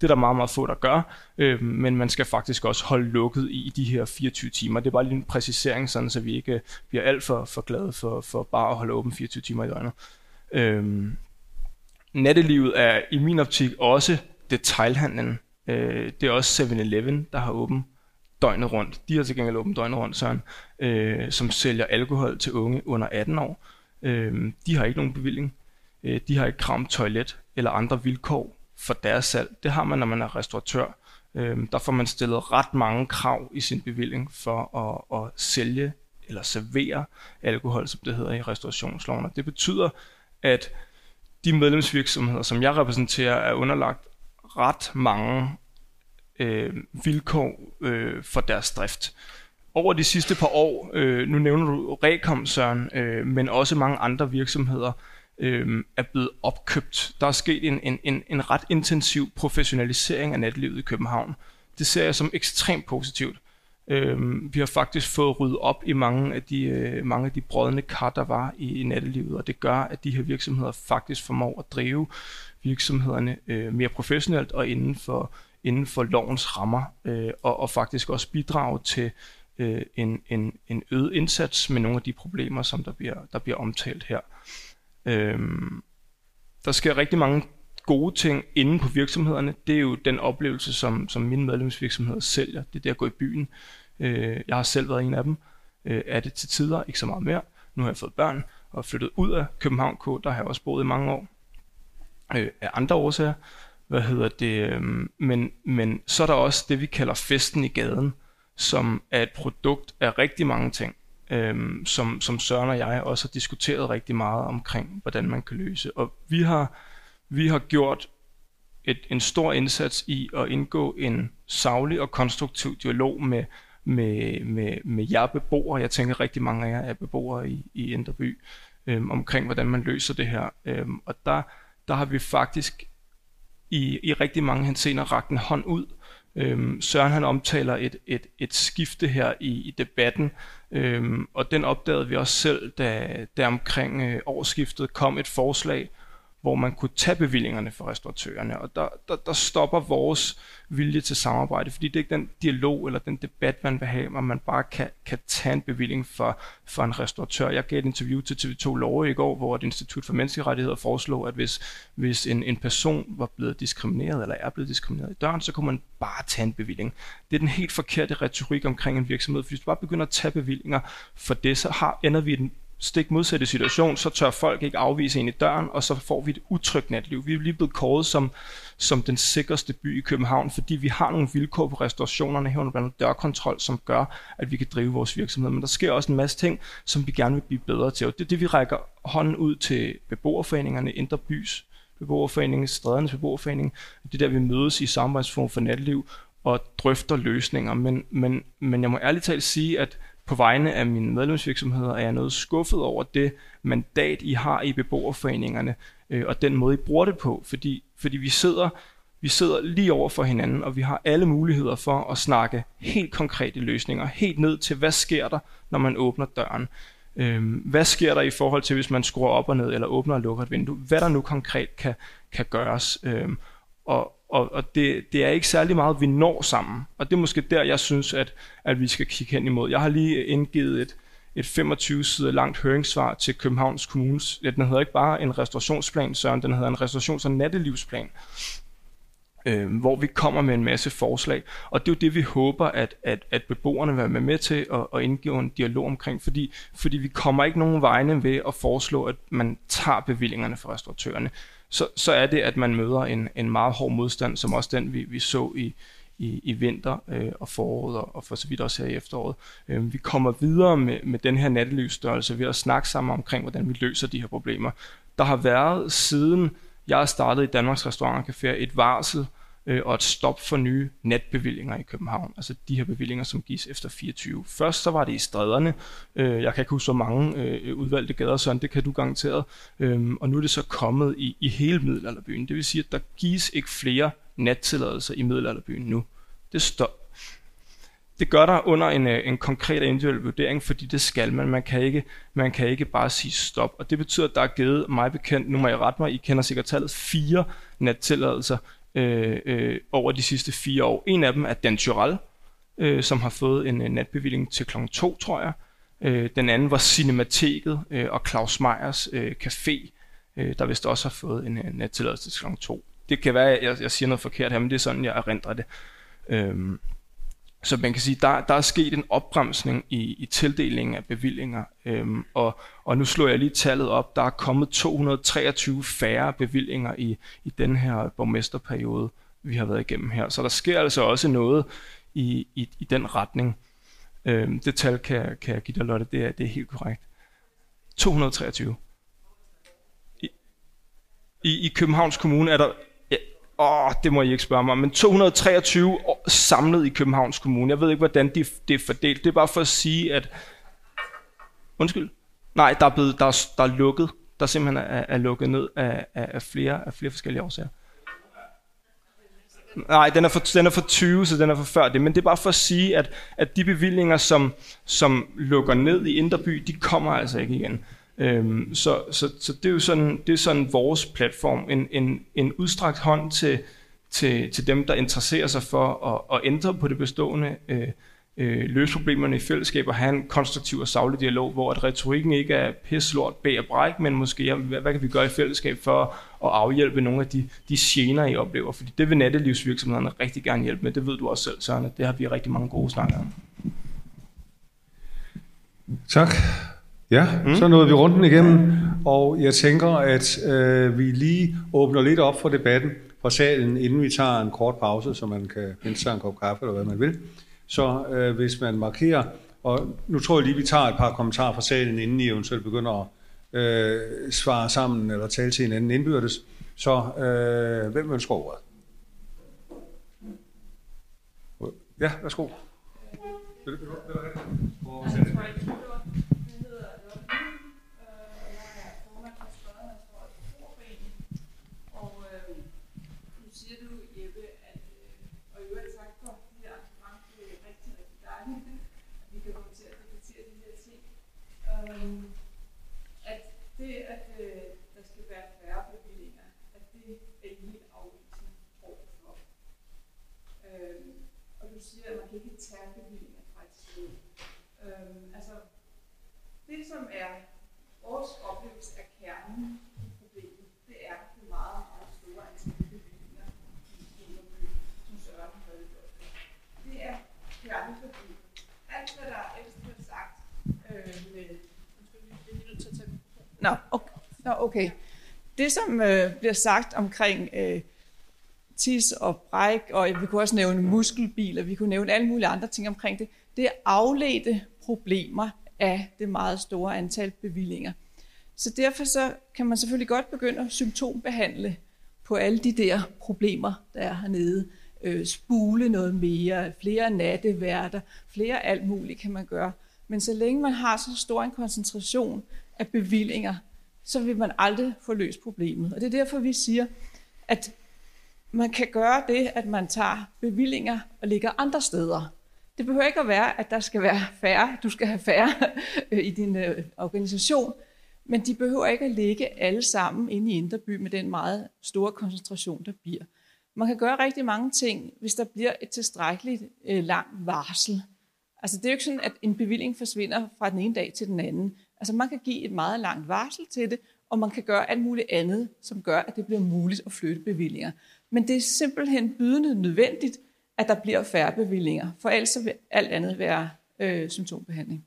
Det er der meget, meget få, der gør, øh, men man skal faktisk også holde lukket i de her 24 timer. Det er bare lige en præcisering, sådan, så vi ikke bliver alt for, for glade for, for bare at holde åben 24 timer i døgnet. Øh, nattelivet er i min optik også detailhandlen. Øh, det er også 7-Eleven, der har åben døgnet rundt. De har til gengæld åbent døgnet rundt, Søren, øh, som sælger alkohol til unge under 18 år. Øh, de har ikke nogen bevilling. Øh, de har ikke krav om toilet eller andre vilkår for deres salg. Det har man, når man er restauratør. Øh, der får man stillet ret mange krav i sin bevilling for at, at sælge eller servere alkohol, som det hedder i restaurationsloven. Og det betyder, at de medlemsvirksomheder, som jeg repræsenterer, er underlagt ret mange øh, vilkår øh, for deres drift. Over de sidste par år, øh, nu nævner du Rekom, Søren, øh, men også mange andre virksomheder, øh, er blevet opkøbt. Der er sket en, en, en, en ret intensiv professionalisering af natlivet i København. Det ser jeg som ekstremt positivt. Øh, vi har faktisk fået ryddet op i mange af de, øh, mange af de brødne kar, der var i, i nattelivet, og det gør, at de her virksomheder faktisk formår at drive virksomhederne øh, mere professionelt og inden for, inden for lovens rammer, øh, og, og faktisk også bidrage til øh, en, en, en øget indsats med nogle af de problemer, som der bliver, der bliver omtalt her. Øh, der sker rigtig mange gode ting inde på virksomhederne. Det er jo den oplevelse, som, som mine medlemsvirksomheder sælger. Det er det at gå i byen. Øh, jeg har selv været en af dem. Øh, er det til tider, ikke så meget mere. Nu har jeg fået børn og flyttet ud af København K. Der har jeg også boet i mange år. Øh, af andre årsager. Hvad hedder det? Øh, men, men så er der også det, vi kalder festen i gaden, som er et produkt af rigtig mange ting. øh, som, som Søren og jeg også har diskuteret rigtig meget omkring, hvordan man kan løse. Og vi har vi har gjort et, en stor indsats i at indgå en savlig og konstruktiv dialog med, med, med, med jer beboere. Jeg tænker rigtig mange af jer er beboere i, i Indreby, øhm, omkring hvordan man løser det her. Øhm, og der, der har vi faktisk i, i rigtig mange hensener rakt en hånd ud. Øhm, Søren han omtaler et, et, et skifte her i, i debatten, øhm, og den opdagede vi også selv, da, der omkring øh, årsskiftet kom et forslag hvor man kunne tage bevillingerne for restauratørerne. Og der, der, der stopper vores vilje til samarbejde, fordi det er ikke den dialog eller den debat, man vil have, om man bare kan, kan tage en bevilling for, for en restauratør. Jeg gav et interview til TV2 Love i går, hvor et institut for menneskerettigheder foreslog, at hvis, hvis en, en person var blevet diskrimineret eller er blevet diskrimineret i døren, så kunne man bare tage en bevilling. Det er den helt forkerte retorik omkring en virksomhed, for hvis du bare begynder at tage bevillinger for det, så har, ender vi i den stik modsatte situation, så tør folk ikke afvise en i døren, og så får vi et utrygt natliv. Vi er lige blevet kåret som, som den sikreste by i København, fordi vi har nogle vilkår på restaurationerne herunder blandt andet dørkontrol, som gør, at vi kan drive vores virksomhed. Men der sker også en masse ting, som vi gerne vil blive bedre til. Og det er det, vi rækker hånden ud til beboerforeningerne, Indre Bys beboerforening, Strædernes beboerforening. Det er der, vi mødes i samarbejdsform for natliv og drøfter løsninger. Men, men, men jeg må ærligt talt sige, at på vegne af mine medlemsvirksomheder er jeg noget skuffet over det mandat, I har i beboerforeningerne, øh, og den måde, I bruger det på, fordi, fordi vi sidder vi sidder lige over for hinanden, og vi har alle muligheder for at snakke helt konkrete løsninger, helt ned til, hvad sker der, når man åbner døren. Øhm, hvad sker der i forhold til, hvis man skruer op og ned, eller åbner og lukker et vindue? Hvad der nu konkret kan, kan gøres. Øhm, og, og, og det, det er ikke særlig meget, vi når sammen. Og det er måske der, jeg synes, at, at vi skal kigge hen imod. Jeg har lige indgivet et, et 25 sider langt høringssvar til Københavns Kommunes. Den hedder ikke bare en restaurationsplan, Søren, den hedder en restaurations- og nattelivsplan, øh, hvor vi kommer med en masse forslag. Og det er jo det, vi håber, at, at, at beboerne vil være med til at, at indgive en dialog omkring, fordi, fordi vi kommer ikke nogen vegne ved at foreslå, at man tager bevillingerne fra restauratørerne så, så er det, at man møder en, en meget hård modstand, som også den, vi, vi så i, i, i vinter øh, og foråret, og, og for så vidt også her i efteråret. Øh, vi kommer videre med, med den her nattelysstørrelse ved at snakke sammen omkring, hvordan vi løser de her problemer. Der har været siden jeg startede i Danmarks Restaurant Café et varsel øh, og et stop for nye natbevillinger i København. Altså de her bevillinger, som gives efter 24. Først så var det i stræderne. Øh, jeg kan ikke huske så mange øh, udvalgte gader, sådan det kan du garanteret. Øh, og nu er det så kommet i, i hele middelalderbyen. Det vil sige, at der gives ikke flere nattilladelser i middelalderbyen nu. Det stop. det gør der under en, øh, en konkret og individuel vurdering, fordi det skal man. Man kan, ikke, man kan ikke bare sige stop. Og det betyder, at der er givet mig bekendt, nu må jeg rette mig, I kender sikkert tallet, fire nattilladelser øh, øh, over de sidste fire år. En af dem er Dan Tyrell, øh, som har fået en, øh, natbevilling til kl. 2, tror jeg. Øh, den anden var Cinemateket øh, og Claus Meyers øh, Café, øh, der vist også har fået en, en nattilladelse til kl. 2. Det kan være, at jeg, jeg siger noget forkert her, men det er sådan, jeg erindrer det. Øh, så man kan sige, der, der er sket en opbremsning i, i tildelingen af bevillinger, øhm, og, og nu slår jeg lige tallet op. Der er kommet 223 færre bevillinger i, i den her borgmesterperiode, vi har været igennem her. Så der sker altså også noget i, i, i den retning. Øhm, det tal kan, kan jeg give dig, Lotte, det er, det er helt korrekt. 223. I, i, I Københavns Kommune er der Åh, det må I ikke spørge mig. Men 223 samlet i Københavns Kommune. Jeg ved ikke, hvordan det, det er fordelt. Det er bare for at sige, at... Undskyld? Nej, der er, blevet, der er, der er lukket. Der simpelthen er, er lukket ned af, af, af, flere, af flere forskellige årsager. Nej, den er, for, den er for 20, så den er for før det. Men det er bare for at sige, at, at de bevillinger, som, som lukker ned i Inderby, de kommer altså ikke igen. Øhm, så, så, så det er jo sådan, det er sådan vores platform, en, en, en udstrakt hånd til, til, til dem, der interesserer sig for at, at ændre på det bestående, øh, øh, løse problemerne i fællesskab og have en konstruktiv og savlig dialog, hvor at retorikken ikke er pisslort bag og bræk, men måske, hvad, hvad kan vi gøre i fællesskab for at afhjælpe nogle af de, de gener, I oplever? Fordi det vil nattelivsvirksomhederne rigtig gerne hjælpe med. Det ved du også selv, Søren, det har vi rigtig mange gode snakker om. Tak. Ja, mm. så nåede vi runden igennem, og jeg tænker, at øh, vi lige åbner lidt op for debatten fra salen, inden vi tager en kort pause, så man kan hente sig en kop kaffe eller hvad man vil. Så øh, hvis man markerer, og nu tror jeg lige, vi tager et par kommentarer fra salen, inden I eventuelt begynder at øh, svare sammen eller tale til hinanden indbyrdes. Så øh, hvem ønsker ordet? Ja, værsgo. Vil du, vil du, vil du, at man kan ikke terpevin er faktisk øhm, altså, det som er vores oplevelse af kernen i problemet, det er det meget, meget store antal bevillinger i Inderby, som Søren har redegjort for. Det er kerneproblemet. Alt, hvad der ellers bliver sagt øh, med... Nå, okay. Nå, okay. Det, som øh, bliver sagt omkring øh, tis og bræk, og vi kunne også nævne muskelbiler, vi kunne nævne alle mulige andre ting omkring det, det er afledte problemer af det meget store antal bevillinger. Så derfor så kan man selvfølgelig godt begynde at symptombehandle på alle de der problemer, der er hernede. Øh, spule noget mere, flere natteværter, flere alt muligt kan man gøre. Men så længe man har så stor en koncentration af bevillinger, så vil man aldrig få løst problemet. Og det er derfor, vi siger, at man kan gøre det, at man tager bevillinger og lægger andre steder. Det behøver ikke at være, at der skal være færre, du skal have færre [LAUGHS] øh, i din øh, organisation, men de behøver ikke at ligge alle sammen inde i Inderby med den meget store koncentration, der bliver. Man kan gøre rigtig mange ting, hvis der bliver et tilstrækkeligt øh, langt varsel. Altså det er jo ikke sådan, at en bevilling forsvinder fra den ene dag til den anden. Altså man kan give et meget langt varsel til det, og man kan gøre alt muligt andet, som gør, at det bliver muligt at flytte bevillinger. Men det er simpelthen bydende nødvendigt, at der bliver færre bevillinger, for ellers vil alt andet være øh, symptombehandling.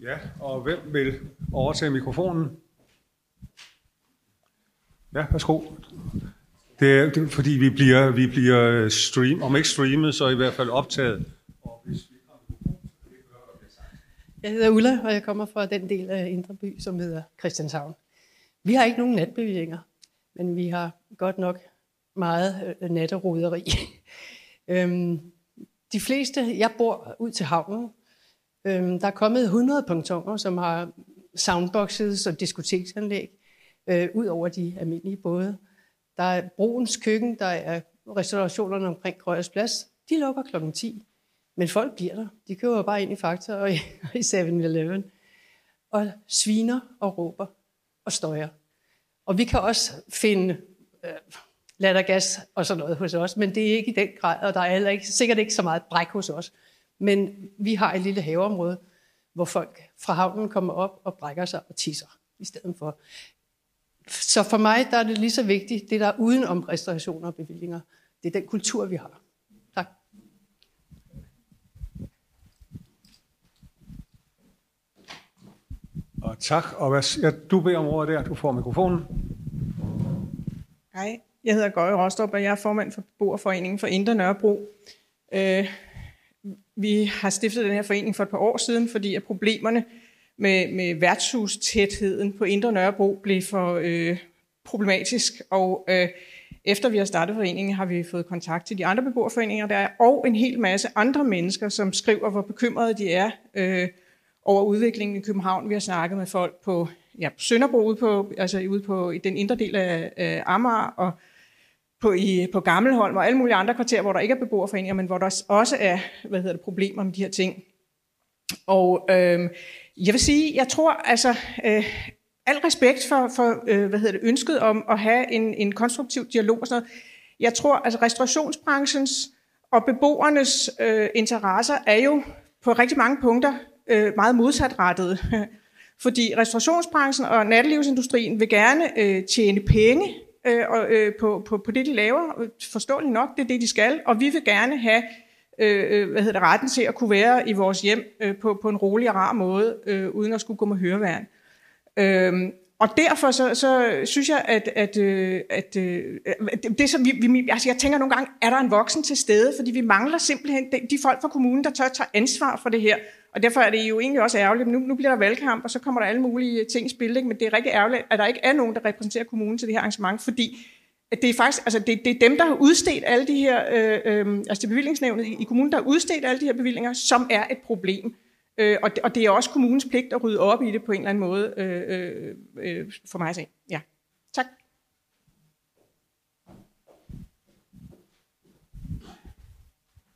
Ja, og hvem vil overtage mikrofonen? Ja, værsgo. Det er, det er fordi, vi bliver, vi bliver stream, om ikke streamet, så i hvert fald optaget. Jeg hedder Ulla, og jeg kommer fra den del af Indre By, som hedder Christianshavn. Vi har ikke nogen natbevillinger, men vi har godt nok meget øh, natteroderi. [LAUGHS] øhm, de fleste, jeg bor ud til havnen, øhm, der er kommet 100 pontoner, som har soundboxes og diskoteksanlæg, øh, ud over de almindelige både. Der er Broens Køkken, der er restaurationerne omkring Grøjers Plads, De lukker klokken 10. Men folk bliver der. De køber bare ind i Fakta og i, [LAUGHS] i 7-Eleven. Og sviner og råber og støjer. Og vi kan også finde øh, lattergas og sådan noget hos os, men det er ikke i den grad, og der er heller ikke, sikkert ikke så meget bræk hos os. Men vi har et lille haveområde, hvor folk fra havnen kommer op og brækker sig og tisser i stedet for. Så for mig der er det lige så vigtigt, det der er uden om restaurationer og bevillinger. Det er den kultur, vi har. Tak. Og tak. Og hvad, ja, du beder om ordet der. Du får mikrofonen. Hej, jeg hedder Gøje Rostrup, og jeg er formand for Beboerforeningen for Indre Nørrebro. Øh, vi har stiftet den her forening for et par år siden, fordi at problemerne med, med værtshustætheden på Indre Nørrebro blev for øh, problematisk, og øh, efter vi har startet foreningen, har vi fået kontakt til de andre beboerforeninger, der er, og en hel masse andre mennesker, som skriver, hvor bekymrede de er øh, over udviklingen i København. Vi har snakket med folk på ja, Sønderbro, ude på, altså ude på i den indre del af, øh, Amager, og på, i, på Gammelholm og alle mulige andre kvarterer, hvor der ikke er beboerforeninger, men hvor der også er hvad hedder det, problemer med de her ting. Og øh, jeg vil sige, jeg tror altså, øh, al respekt for, for øh, hvad hedder det, ønsket om at have en, en konstruktiv dialog og sådan noget. Jeg tror, altså restaurationsbranchens og beboernes øh, interesser er jo på rigtig mange punkter øh, meget modsatrettede. [LAUGHS] Fordi restaurationsbranchen og nattelivsindustrien vil gerne øh, tjene penge øh, og, øh, på, på, på det, de laver. Forståeligt nok, det er det, de skal. Og vi vil gerne have øh, øh hvad hedder det, retten til at kunne være i vores hjem øh, på, på en rolig og rar måde, øh, uden at skulle gå med høreværn. Øh, og derfor så, så synes jeg, at, at, øh, at, at det, som vi, vi, altså jeg tænker nogle gange, er der en voksen til stede, fordi vi mangler simpelthen de, de folk fra kommunen, der tør tage ansvar for det her. Og derfor er det jo egentlig også ærgerligt. Nu, nu bliver der valgkamp, og så kommer der alle mulige ting i spil, ikke? men det er rigtig ærgerligt, at der ikke er nogen, der repræsenterer kommunen til det her arrangement, fordi at det er faktisk, altså det, det er dem, der har udstedt alle de her, øh, øh, altså det bevillingsnævnet i, kommunen, der har udstedt alle de her bevillinger, som er et problem. Øh, og, det, og det er også kommunens pligt at rydde op i det på en eller anden måde, øh, øh, øh for mig at se. Ja. Tak.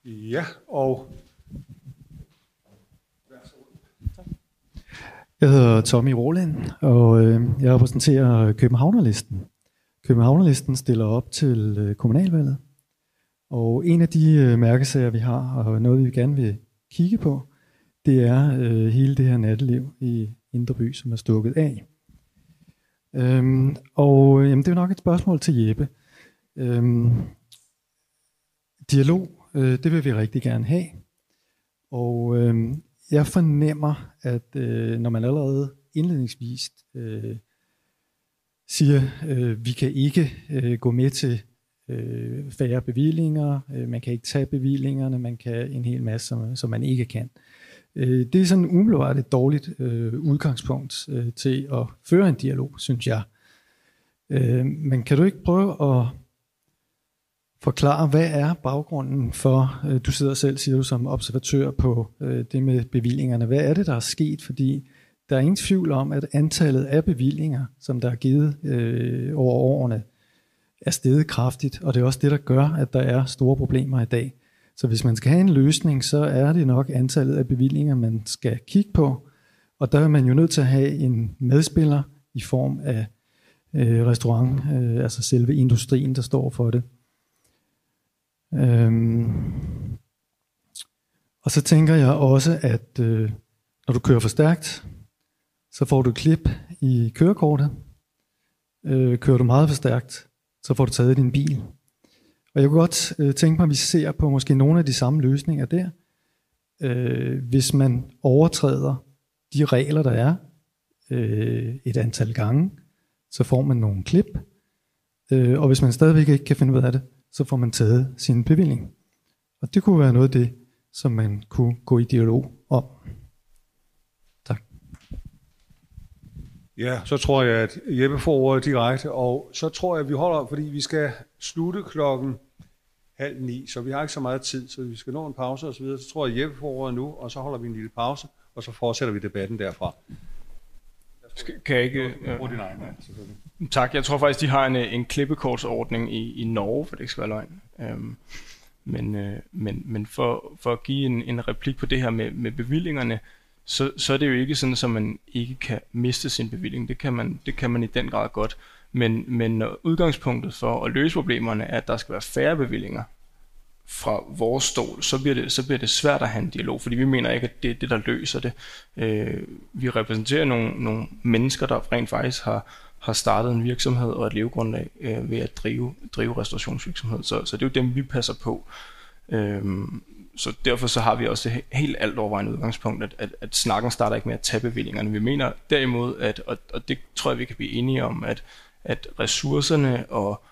Ja, og Jeg hedder Tommy Roland, og øh, jeg repræsenterer Københavnerlisten. Københavnerlisten stiller op til øh, kommunalvalget, og en af de øh, mærkesager, vi har, og noget, vi gerne vil kigge på, det er øh, hele det her natteliv i Indre By, som er stukket af. Øhm, og øh, jamen, det er nok et spørgsmål til Jeppe. Øhm, dialog, øh, det vil vi rigtig gerne have. Og øhm, jeg fornemmer, at øh, når man allerede indledningsvis øh, siger, øh, vi kan ikke øh, gå med til øh, færre bevillinger, øh, man kan ikke tage bevillingerne, man kan en hel masse, som, som man ikke kan. Øh, det er sådan umiddelbart et dårligt øh, udgangspunkt øh, til at føre en dialog, synes jeg. Øh, men kan du ikke prøve at forklare, hvad er baggrunden for, øh, du sidder selv, siger du, som observatør på øh, det med bevillingerne. Hvad er det, der er sket? Fordi der er ingen tvivl om, at antallet af bevillinger, som der er givet øh, over årene, er steget kraftigt, og det er også det, der gør, at der er store problemer i dag. Så hvis man skal have en løsning, så er det nok antallet af bevillinger, man skal kigge på, og der er man jo nødt til at have en medspiller i form af øh, restaurant, øh, altså selve industrien, der står for det. Øhm, og så tænker jeg også, at øh, når du kører for stærkt, så får du et klip i kørekortet. Øh, kører du meget for stærkt, så får du taget din bil. Og jeg kunne godt øh, tænke mig, at vi ser på måske nogle af de samme løsninger der. Øh, hvis man overtræder de regler, der er øh, et antal gange, så får man nogle klip. Øh, og hvis man stadigvæk ikke kan finde ud af det, så får man taget sin bevilling. Og det kunne være noget af det, som man kunne gå i dialog om. Tak. Ja, så tror jeg, at Jeppe får ordet direkte, og så tror jeg, at vi holder, fordi vi skal slutte klokken halv ni, så vi har ikke så meget tid, så vi skal nå en pause og så videre. Så tror jeg, at Jeppe får ordet nu, og så holder vi en lille pause, og så fortsætter vi debatten derfra. Kan jeg ikke... Ja. din egen, selvfølgelig. Tak. Jeg tror faktisk, de har en, en klippekortsordning i, i Norge, for det ikke skal være løgn. Øhm, Men, øh, men, men for, for at give en, en replik på det her med, med bevillingerne, så, så er det jo ikke sådan, at man ikke kan miste sin bevilling. Det kan man, det kan man i den grad godt. Men, men udgangspunktet for at løse problemerne er, at der skal være færre bevillinger fra vores stol, så bliver, det, så bliver det svært at have en dialog, fordi vi mener ikke, at det er det, der løser det. Øh, vi repræsenterer nogle, nogle mennesker, der rent faktisk har, har startet en virksomhed og et levegrundlag øh, ved at drive, drive restaurationsvirksomhed. Så, så det er jo dem, vi passer på. Øh, så derfor så har vi også det helt alt overvejende udgangspunkt, at, at, at snakken starter ikke med at tage bevillingerne. Vi mener derimod, at, og, og det tror jeg, vi kan blive enige om, at, at ressourcerne og,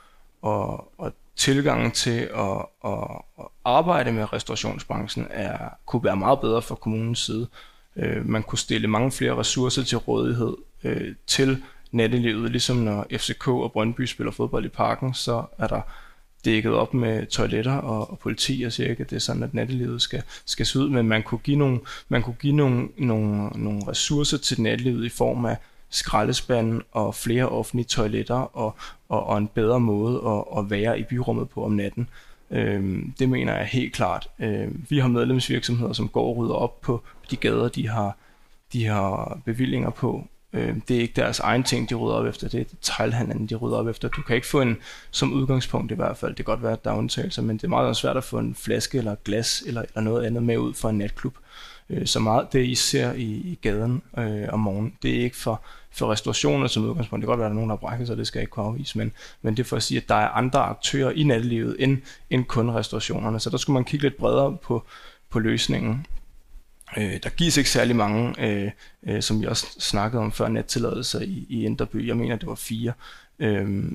og, og tilgangen til at, at, at arbejde med restaurationsbranchen er, kunne være meget bedre fra kommunens side. Øh, man kunne stille mange flere ressourcer til rådighed øh, til nattelivet, ligesom når FCK og Brøndby spiller fodbold i parken, så er der dækket op med toiletter og, og politi og siger ikke, at det er sådan, at nattelivet skal, skal se ud, men man kunne give, nogle, man kunne give nogle, nogle, nogle ressourcer til nattelivet i form af skraldespanden og flere offentlige toiletter og, og, og en bedre måde at, at være i byrummet på om natten. Øhm, det mener jeg helt klart. Øhm, vi har medlemsvirksomheder, som går og rydder op på de gader, de har, de har bevillinger på, Øh, det er ikke deres egen ting, de rydder op efter, det er detaljhandlen, de rydder op efter. Du kan ikke få en, som udgangspunkt i hvert fald, det kan godt være, at der er undtagelser, men det er meget svært at få en flaske eller glas eller, eller noget andet med ud fra en natklub. Øh, Øh, så meget det, I ser i, i gaden øh, om morgenen, det er ikke for, for restaurationer som udgangspunkt. Det kan godt være, at der er nogen, der brækker sig, det skal jeg ikke kunne afvise, men, men det er for at sige, at der er andre aktører i nattelivet end, end kun restaurationerne. Så der skulle man kigge lidt bredere på, på løsningen. Øh, der gives ikke særlig mange, øh, øh, som vi også snakkede om før, nettilladelser i, i Inderby. Jeg mener, det var fire. Øh,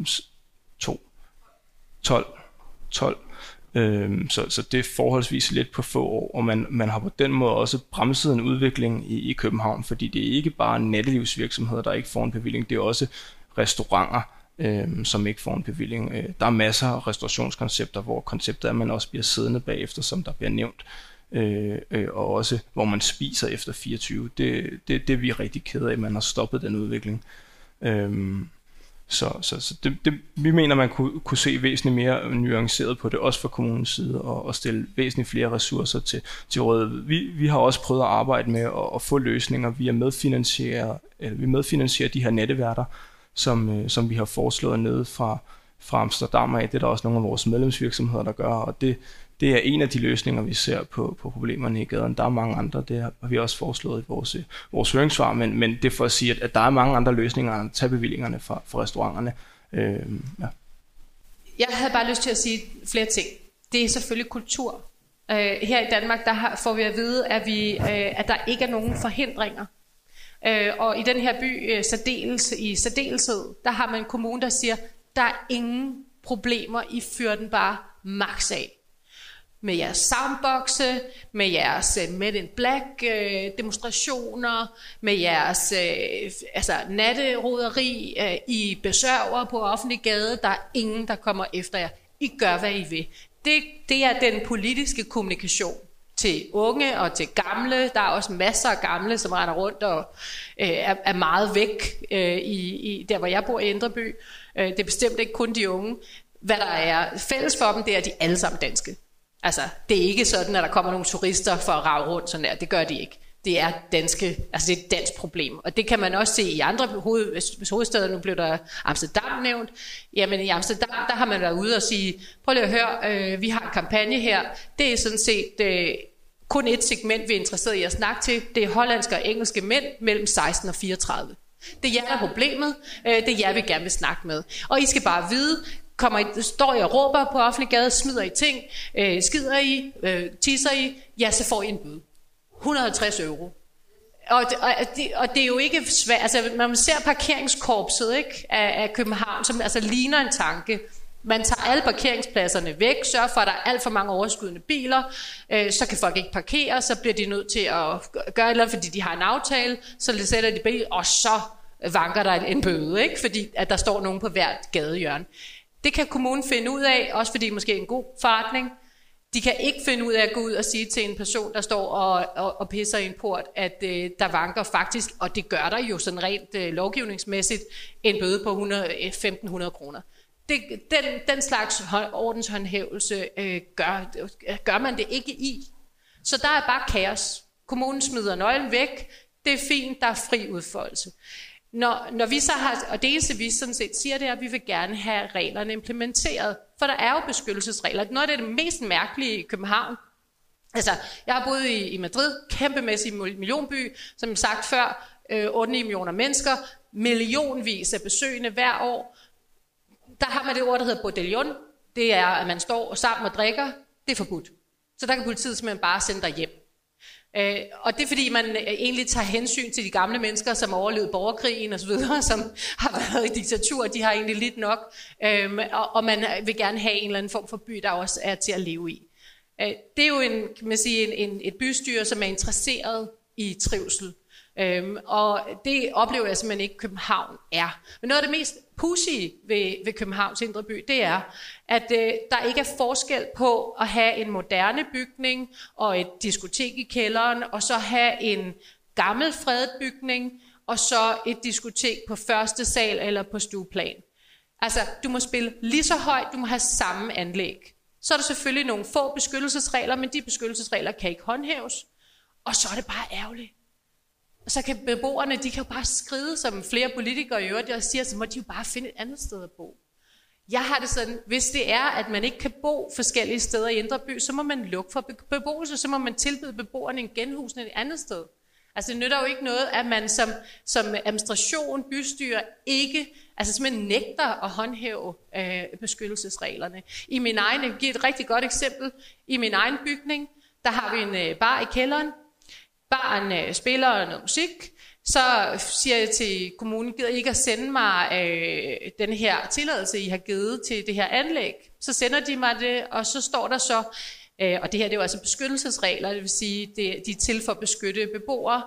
to. 12. 12. Øhm, så, så det er forholdsvis lidt på få år, og man, man har på den måde også bremset en udvikling i, i København, fordi det er ikke bare nattelivsvirksomheder, der ikke får en bevilling, det er også restauranter, øh, som ikke får en bevilling. Øh, der er masser af restaurationskoncepter, hvor konceptet er, at man også bliver siddende bagefter, som der bliver nævnt øh, øh, og også hvor man spiser efter 24. Det, det, det er vi rigtig kede af, at man har stoppet den udvikling. Øhm, så så, så det, det, vi mener, man kunne, kunne se væsentligt mere nuanceret på det, også fra kommunens side, og, og stille væsentligt flere ressourcer til, til rådet. Vi, vi har også prøvet at arbejde med at, at få løsninger. Vi er medfinansierer, eller vi medfinansierer de her netteværter, som, øh, som vi har foreslået nede fra, fra Amsterdam af. Det er der også nogle af vores medlemsvirksomheder, der gør, og det, det er en af de løsninger, vi ser på, på problemerne i gaden. Der er mange andre, det har vi også foreslået i vores, øh, vores høringssvar, men, men det er for at sige, at, at der er mange andre løsninger end at tage bevillingerne fra, fra restauranterne. Øh, ja. Jeg havde bare lyst til at sige flere ting. Det er selvfølgelig kultur. Øh, her i Danmark der har, får vi at vide, at, vi, øh, at der ikke er nogen forhindringer. Øh, og i den her by øh, særdeles, i særdeleshed, der har man en kommune, der siger, der er ingen problemer, I fyrer den bare maks af med jeres soundboxe, med jeres uh, Med in Black uh, demonstrationer, med jeres uh, altså, natteroderi uh, i besørger på offentlig gade. Der er ingen, der kommer efter jer. I gør, hvad I vil. Det, det er den politiske kommunikation til unge og til gamle. Der er også masser af gamle, som render rundt og øh, er, er meget væk øh, i, i der, hvor jeg bor i Indreby. Øh, det er bestemt ikke kun de unge. Hvad der er fælles for dem, det er, at de alle sammen danske. Altså, det er ikke sådan, at der kommer nogle turister for at rave rundt sådan der. Det gør de ikke. Det er danske, altså det er et dansk problem. Og det kan man også se i andre hoved, hvis hovedsteder. Nu blev der Amsterdam nævnt. Jamen i Amsterdam, der har man været ude og sige, prøv lige at høre, øh, vi har en kampagne her. Det er sådan set øh, kun et segment, vi er interesseret i at snakke til. Det er hollandske og engelske mænd mellem 16 og 34. Det er jer, der er problemet. Øh, det er jer, vi gerne vil snakke med. Og I skal bare vide, kommer I, står I og råber på offentlig gade, smider I ting, øh, skider I, øh, tisser I, ja, så får I en bøde. 150 euro. Og det, og, det, og det er jo ikke svært, altså når man ser parkeringskorpset ikke, af, af København, som altså ligner en tanke, man tager alle parkeringspladserne væk, sørger for, at der er alt for mange overskydende biler, øh, så kan folk ikke parkere, så bliver de nødt til at gøre et eller andet, fordi de har en aftale, så sætter de bil, og så vanker der en bøde, ikke? fordi at der står nogen på hvert gadehjørne. Det kan kommunen finde ud af, også fordi det måske er en god forretning. De kan ikke finde ud af at gå ud og sige til en person, der står og, og, og pisser i en port, at øh, der vanker faktisk, og det gør der jo sådan rent øh, lovgivningsmæssigt, en bøde på 100, 1.500 øh, kroner. det, den, den slags ordenshåndhævelse øh, gør, gør man det ikke i. Så der er bare kaos. Kommunen smider nøglen væk. Det er fint, der er fri udfoldelse. Når, når vi så har, og det eneste vi sådan set siger, det er, at vi vil gerne have reglerne implementeret. For der er jo beskyttelsesregler. Noget af det mest mærkelige i København, altså jeg har boet i, i Madrid, kæmpemæssig millionby, som sagt før, øh, 8 millioner mennesker, millionvis af besøgende hver år. Der har man det ord, der hedder bordelion. Det er, at man står sammen og drikker. Det er forbudt. Så der kan politiet simpelthen bare sende dig hjem. Øh, og det er fordi, man øh, egentlig tager hensyn til de gamle mennesker, som overlevede borgerkrigen osv., [LAUGHS] som har været i diktatur, de har egentlig lidt nok, øh, og, og man øh, vil gerne have en eller anden form for by, der også er til at leve i. Øh, det er jo en, kan man sige, en, en, et bystyre, som er interesseret i trivsel. Øhm, og det oplever jeg simpelthen ikke, København er. Men noget af det mest pussy ved, ved Københavns Indre By, det er, at øh, der ikke er forskel på at have en moderne bygning og et diskotek i kælderen, og så have en gammel fredet bygning, og så et diskotek på første sal eller på stueplan. Altså, du må spille lige så højt, du må have samme anlæg. Så er der selvfølgelig nogle få beskyttelsesregler, men de beskyttelsesregler kan ikke håndhæves. Og så er det bare ærgerligt, og så kan beboerne, de kan jo bare skride, som flere politikere i øvrigt, og siger, så må de jo bare finde et andet sted at bo. Jeg har det sådan, hvis det er, at man ikke kan bo forskellige steder i Indre By, så må man lukke for beboelse, så må man tilbyde beboerne en genhusning et andet sted. Altså det nytter jo ikke noget, at man som, som administration, bystyre, ikke, altså simpelthen nægter at håndhæve øh, beskyttelsesreglerne. I min egen, jeg giver et rigtig godt eksempel, i min egen bygning, der har vi en øh, bar i kælderen, barn øh, spiller noget musik, så siger jeg til kommunen, gider I ikke at sende mig øh, den her tilladelse, I har givet til det her anlæg? Så sender de mig det, og så står der så, øh, og det her det er jo altså beskyttelsesregler, det vil sige, det, de er til for at beskytte beboere,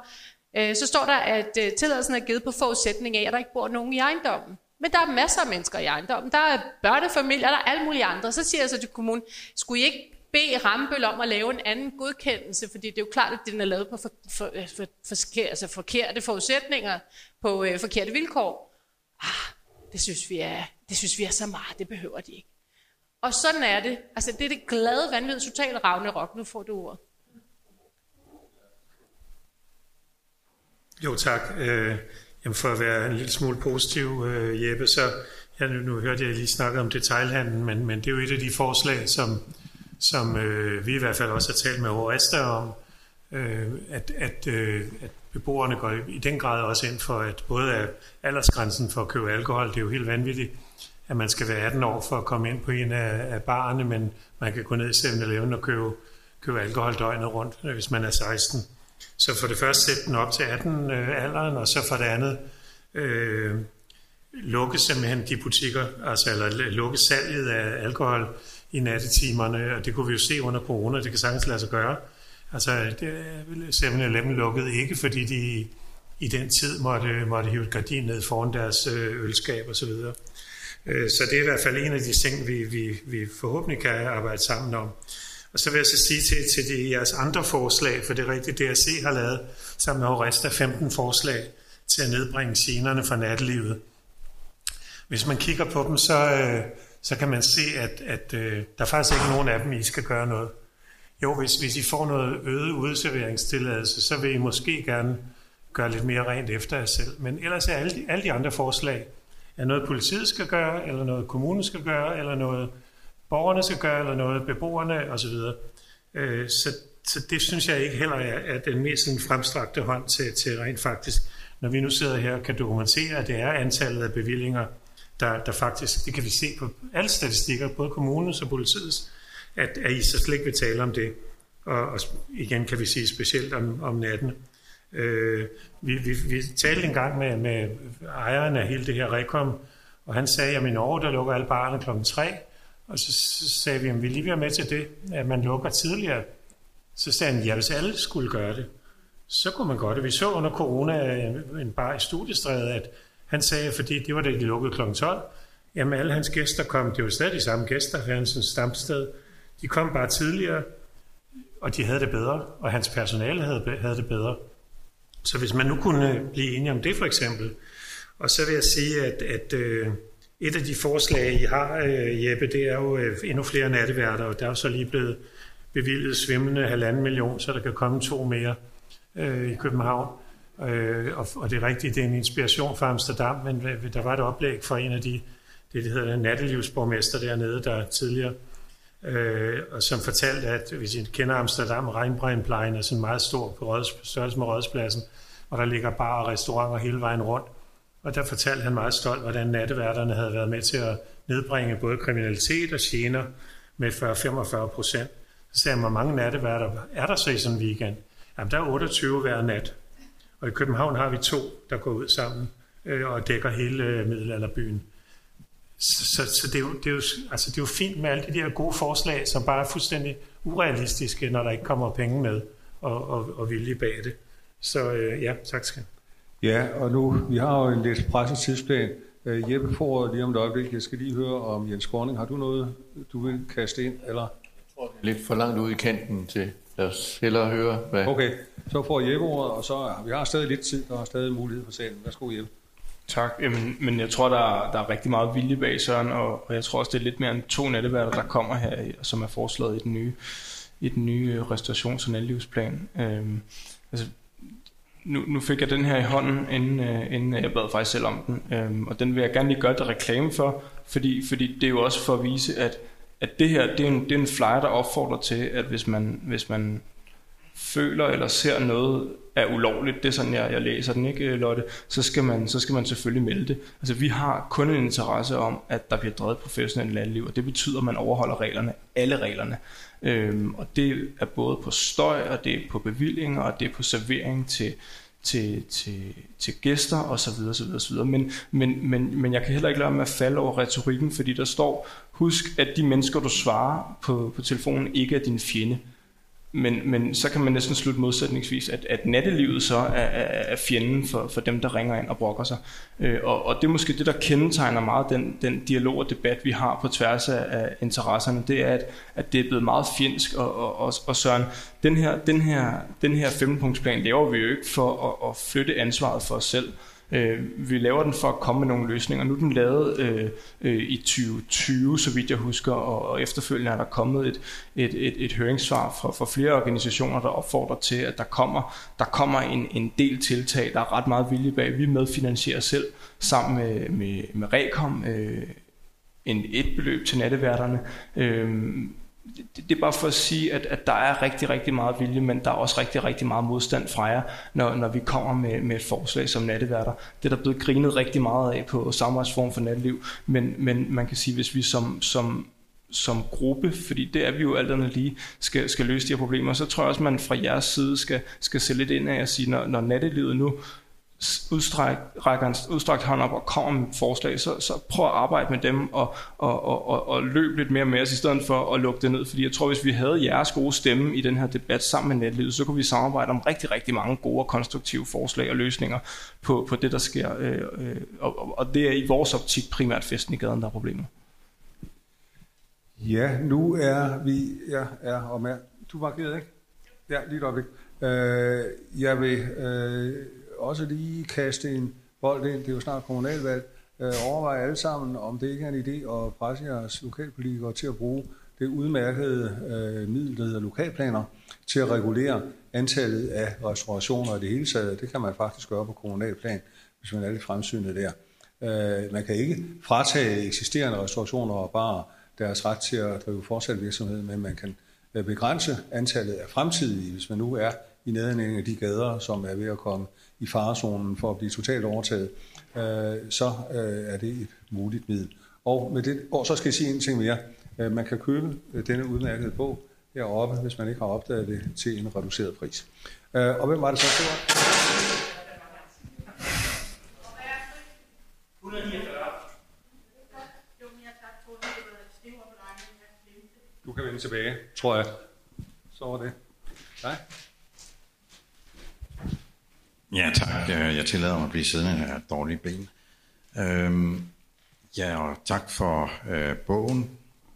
øh, så står der, at øh, tilladelsen er givet på forudsætning af, at der ikke bor nogen i ejendommen. Men der er masser af mennesker i ejendommen. Der er børnefamilier, der er alle mulige andre. Så siger jeg så til kommunen, skulle I ikke bede Rambøl om at lave en anden godkendelse, fordi det er jo klart, at den er lavet på for, for, øh, for, for, altså forkerte forudsætninger, på øh, forkerte vilkår. Ah, det synes, vi er, det synes vi er så meget, det behøver de ikke. Og sådan er det. Altså, det er det glade, vanvid, totalt ravne rock. Nu får du ordet. Jo, tak. Øh, jamen for at være en lille smule positiv, øh, Jeppe, så ja, nu, nu hørte jeg lige snakke om detailhandlen, men, men det er jo et af de forslag, som, som øh, vi i hvert fald også har talt med Horesta om, øh, at, at, øh, at beboerne går i den grad også ind for, at både er aldersgrænsen for at købe alkohol, det er jo helt vanvittigt, at man skal være 18 år for at komme ind på en af, af barerne, men man kan gå ned i 7-Eleven og købe, købe alkohol døgnet rundt, øh, hvis man er 16. Så for det første sætte den op til 18 øh, alderen, og så for det andet øh, lukke simpelthen de butikker, altså eller lukke salget af alkohol i nattetimerne, og det kunne vi jo se under corona, det kan sagtens lade sig gøre. Altså, 7-Eleven øh, lukkede ikke, fordi de i den tid måtte, måtte hive et gardin ned foran deres øh, ølskab osv. Så, øh, så det er i hvert fald en af de ting, vi, vi, vi forhåbentlig kan arbejde sammen om. Og så vil jeg så sige til, til de, jeres andre forslag, for det er rigtigt, DRC har lavet sammen med af 15 forslag til at nedbringe generne fra nattelivet. Hvis man kigger på dem, så, øh, så kan man se, at, at øh, der er faktisk ikke nogen af dem, I skal gøre noget. Jo, hvis, hvis I får noget øget udserveringstilladelse, så vil I måske gerne gøre lidt mere rent efter jer selv. Men ellers er alle de, alle de andre forslag, er noget politiet skal gøre, eller noget kommunen skal gøre, eller noget borgerne skal gøre, eller noget beboerne osv. Øh, så, så det synes jeg ikke heller er, er den mest sådan fremstrakte hånd til, til rent faktisk, når vi nu sidder her og kan dokumentere, at det er antallet af bevillinger, der, der faktisk, det kan vi se på alle statistikker, både kommunens og politiets, at, at I så slet ikke vil tale om det. Og, og igen kan vi sige specielt om, om natten. Øh, vi, vi, vi talte engang med, med ejeren af hele det her rekom, og han sagde, at i Norge, der lukker alle barne klokken 3, og så, så sagde vi, at vi lige være med til det, at man lukker tidligere. Så sagde han, ja, hvis alle skulle gøre det, så kunne man godt. Vi så under corona øh, en bar i studiestrædet, at han sagde, fordi det var da de lukkede kl. 12, jamen alle hans gæster kom, det var stadig de samme gæster, Hansens stamsted, de kom bare tidligere, og de havde det bedre, og hans personale havde, havde det bedre. Så hvis man nu kunne øh, blive enige om det for eksempel, og så vil jeg sige, at, at øh, et af de forslag, I har, øh, Jeppe, det er jo øh, endnu flere natteværter, og der er jo så lige blevet bevilget svimlende halvanden million, så der kan komme to mere øh, i København. Øh, og, og det er rigtigt, det er en inspiration fra Amsterdam, men øh, der var et oplæg fra en af de, det der hedder nattelivsborgmester dernede, der tidligere, øh, og som fortalte, at hvis I kender Amsterdam, Rheinbrennplejen er sådan meget stor på Røds, størrelse med Rådspladsen, og der ligger bar og restauranter hele vejen rundt. Og der fortalte han meget stolt, hvordan natteværterne havde været med til at nedbringe både kriminalitet og gener med 40-45 procent. Så sagde han, hvor mange natteværter er der så i sådan en weekend? Jamen, der er 28 hver nat. Og i København har vi to, der går ud sammen øh, og dækker hele øh, middelalderbyen. Så, så, så det, er jo, det, er jo, altså det er jo fint med alle de der gode forslag, som bare er fuldstændig urealistiske, når der ikke kommer penge med og, og, og vilje bag det. Så øh, ja, tak skal Ja, og nu, vi har jo en lidt presset tidsplan. Uh, Jeppe får lige om et øjeblik. Jeg skal lige høre om Jens Korning. Har du noget, du vil kaste ind? Eller? Jeg tror, det er lidt for langt ude i kanten til. Lad os hellere høre, hvad... Okay, så får Jeppe ordet, og så vi har stadig lidt tid, og har stadig mulighed for salen. Værsgo, Jeppe. Tak, Jamen, men jeg tror, der er, der er rigtig meget vilje bag Søren, og, og jeg tror også, det er lidt mere end to natteværter, der kommer her, som er foreslået i den nye, i den nye restaurations- og natlivsplan. Øhm, altså, nu, nu fik jeg den her i hånden, inden, uh, inden jeg bad faktisk selv om den, øhm, og den vil jeg gerne lige gøre det reklame for, fordi, fordi det er jo også for at vise, at, at det her, det er, en, det er en flyer, der opfordrer til, at hvis man, hvis man føler eller ser noget er ulovligt, det er sådan, jeg, jeg læser den, ikke Lotte, så skal, man, så skal man selvfølgelig melde det. Altså vi har kun en interesse om, at der bliver drevet professionelt landliv, og det betyder, at man overholder reglerne, alle reglerne. Øhm, og det er både på støj, og det er på bevillinger, og det er på servering til, til, til, til gæster og så videre, så videre, så videre. Men, men, men, men jeg kan heller ikke lade med at falde over retorikken, fordi der står, husk, at de mennesker, du svarer på, på telefonen, ikke er din fjende. Men, men så kan man næsten slutte modsætningsvis, at, at nattelivet så er, er, er fjenden for, for dem, der ringer ind og brokker sig. Øh, og, og det er måske det, der kendetegner meget den, den dialog og debat, vi har på tværs af, af interesserne, det er, at, at det er blevet meget fjendsk. Og, og, og, og Søren, den her, den her, den her fempunktsplan laver vi jo ikke for at, at flytte ansvaret for os selv. Øh, vi laver den for at komme med nogle løsninger. Nu er den lavet øh, øh, i 2020, så vidt jeg husker, og, og efterfølgende er der kommet et, et, et, et høringssvar fra, fra flere organisationer, der opfordrer til, at der kommer, der kommer en, en del tiltag, der er ret meget vilje bag. Vi medfinansierer selv sammen med, med, med Rekom øh, en et beløb til natteværterne. Øh, det, det er bare for at sige, at, at der er rigtig, rigtig meget vilje, men der er også rigtig, rigtig meget modstand fra jer, når, når vi kommer med, med et forslag som natteværter. Det er der blevet grinet rigtig meget af på samarbejdsform for natteliv, men, men man kan sige, hvis vi som, som, som gruppe, fordi det er vi jo alt andet lige, skal, skal løse de her problemer, så tror jeg også, at man fra jeres side skal, skal se lidt ind af at sige, når, når nattelivet nu udstræk, rækker en udstrakt hånd op og kommer med forslag, så, så prøv at arbejde med dem og, og, og, og, og løb lidt mere med os, i stedet for at lukke det ned. Fordi jeg tror, hvis vi havde jeres gode stemme i den her debat sammen med netlivet, så kunne vi samarbejde om rigtig, rigtig mange gode og konstruktive forslag og løsninger på, på det, der sker. Øh, øh, og, og det er i vores optik primært festen i gaden, der er problemet. Ja, nu er vi... Ja, er og med. Du var givet, ikke? Ja, lige et øjeblik. Øh, jeg vil... Øh, også lige kaste en bold ind, det er jo snart kommunalvalg, øh, overveje alle sammen, om det ikke er en idé at presse jeres lokalpolitikere til at bruge det udmærkede øh, middel, der hedder lokalplaner, til at regulere antallet af restaurationer i det hele taget. Det kan man faktisk gøre på kommunalplan, hvis man er lidt fremsynet der. Øh, man kan ikke fratage eksisterende restaurationer og bare deres ret til at drive fortsat virksomhed, men man kan øh, begrænse antallet af fremtidige, hvis man nu er i nærheden af de gader, som er ved at komme i farezonen for at blive totalt overtaget, øh, så øh, er det et muligt middel. Og, med det, og så skal jeg sige en ting mere. Øh, man kan købe øh, denne udmærkede bog heroppe, hvis man ikke har opdaget det, til en reduceret pris. Øh, og hvem var det så? Det var? 149. Du kan vende tilbage, tror jeg. Så var det. Nej. Ja, tak. Jeg tillader mig at blive siddende af dårlige ben. Øhm, ja, og tak for øh, bogen,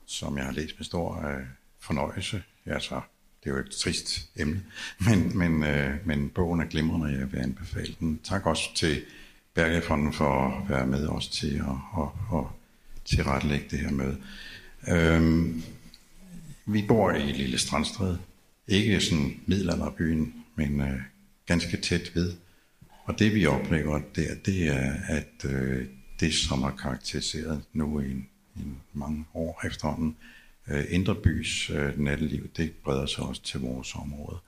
som jeg har læst med stor øh, fornøjelse. Ja, så det er jo et trist emne, [LAUGHS] men, men, øh, men bogen er glimrende, og jeg vil anbefale den. Tak også til Bergefonden for at være med os til at, at, at tilrettelægge det her møde. Øhm, vi bor i Lille Strandstræde. Ikke sådan middelalderbyen, men øh, ganske tæt ved. Og det vi oplever der, det er, at øh, det, som har karakteriseret nu i, i mange år efterhånden, øh, Indre bys øh, natteliv, det breder sig også til vores område.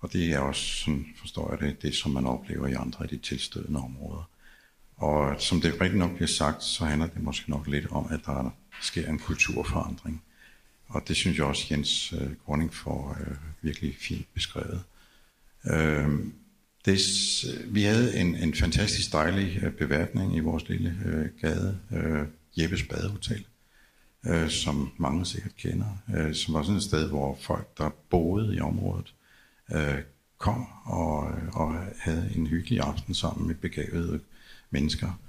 Og det er også, sådan forstår jeg det, det som man oplever i andre af de tilstødende områder. Og som det rigtig nok bliver sagt, så handler det måske nok lidt om, at der sker en kulturforandring. Og det synes jeg også Jens øh, Grønning får øh, virkelig fint beskrevet. Øh, det, øh, vi havde en, en fantastisk dejlig øh, beværtning i vores lille øh, gade, øh, Jeppes Badehotel, øh, som mange sikkert kender, øh, som var sådan et sted, hvor folk, der boede i området, øh, kom og, øh, og havde en hyggelig aften sammen med begavede mennesker,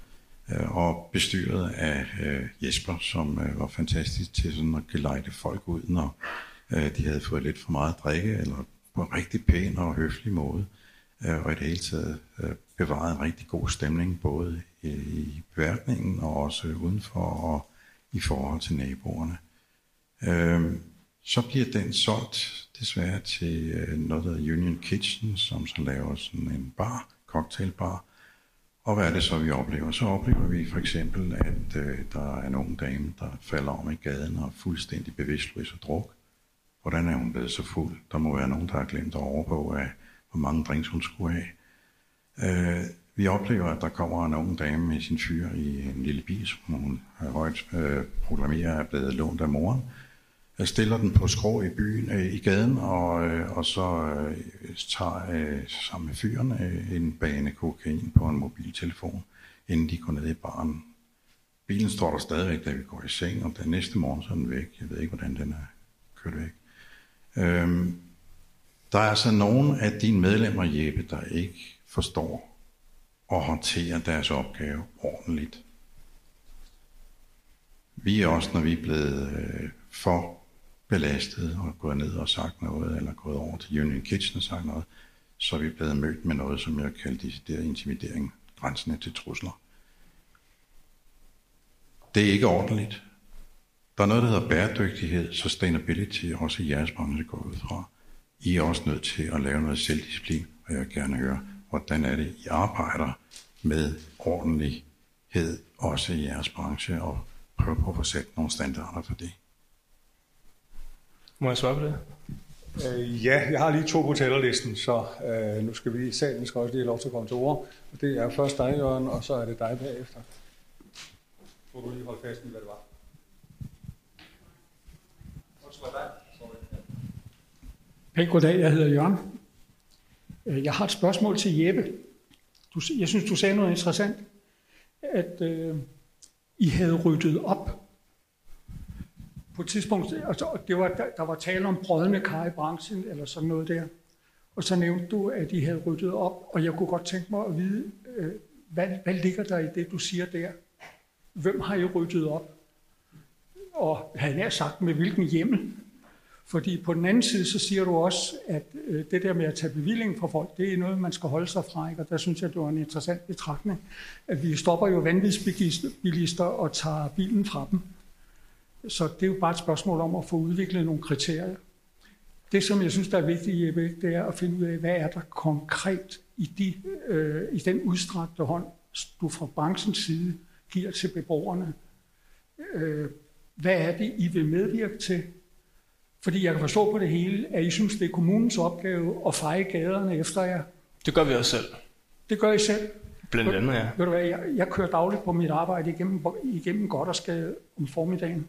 øh, og bestyret af øh, Jesper, som øh, var fantastisk til sådan at gelejte folk ud, når øh, de havde fået lidt for meget at drikke, eller på en rigtig pæn og høflig måde, øh, Øh, og i det hele taget øh, bevaret en rigtig god stemning, både i, beværkningen og også udenfor og i forhold til naboerne. Øh, så bliver den solgt desværre til øh, noget, der hedder Union Kitchen, som så laver sådan en bar, cocktailbar. Og hvad er det så, vi oplever? Så oplever vi for eksempel, at øh, der er nogle dame, der falder om i gaden og er fuldstændig bevidstløs og druk. Hvordan er hun blevet så fuld? Der må være nogen, der har glemt at overvåge, hvor mange drinks hun skulle have. Øh, vi oplever, at der kommer en ung dame med sin fyr i en lille bil, som hun har højt øh, proklamerer er blevet lånt af moren. Jeg stiller den på skrå i byen, øh, i gaden, og, øh, og så øh, tager øh, sammen med fyren øh, en bane kokain på en mobiltelefon, inden de går ned i baren. Bilen står der stadigvæk, da vi går i seng, og den næste morgen så er den væk. Jeg ved ikke, hvordan den er kørt væk. Øhm, der er altså nogen af dine medlemmer, Jeppe, der ikke forstår at håndtere deres opgave ordentligt. Vi er også, når vi er blevet øh, for belastet og gået ned og sagt noget, eller gået over til Union Kitchen og sagt noget, så er vi blevet mødt med noget, som jeg kalder decideret intimidering, grænsende til trusler. Det er ikke ordentligt. Der er noget, der hedder bæredygtighed, sustainability, også i jeres branche går ud fra. I er også nødt til at lave noget selvdisciplin, og jeg vil gerne høre, hvordan er det, I arbejder med ordentlighed, også i jeres branche, og prøve på at få sat nogle standarder for det. Må jeg svare på det? Øh, ja, jeg har lige to på talerlisten, så øh, nu skal vi i salen skal også lige have lov til at komme til ord. Og det er først dig, Jørgen, og så er det dig bagefter. Må du lige holde fast i, hvad det var? Hej, goddag, jeg hedder Jørgen. Øh, jeg har et spørgsmål til Jeppe. Du, jeg synes, du sagde noget interessant, at øh, I havde ryddet op på et tidspunkt, altså, det var, der, der var tale om brødende kar i branchen, eller sådan noget der. Og så nævnte du, at I havde ryddet op, og jeg kunne godt tænke mig at vide, øh, hvad, hvad ligger der i det, du siger der? Hvem har I ryddet op? Og havde jeg sagt, med hvilken hjemmel? Fordi på den anden side, så siger du også, at øh, det der med at tage bevilling fra folk, det er noget, man skal holde sig fra. Ikke? Og der synes jeg, det var en interessant betragtning, at vi stopper jo vanvidsbilister og tager bilen fra dem. Så det er jo bare et spørgsmål om at få udviklet nogle kriterier. Det, som jeg synes, der er vigtigt, Jeppe, det er at finde ud af, hvad er der konkret i, de, øh, i den udstrakte hånd, du fra branchens side giver til beboerne. Øh, hvad er det, I vil medvirke til? Fordi jeg kan forstå på det hele, at I synes, det er kommunens opgave at feje gaderne efter jer. Det gør vi også selv. Det gør I selv? Blandt andet, ja. Ved du hvad, jeg, jeg kører dagligt på mit arbejde igennem, igennem godt og skal om formiddagen.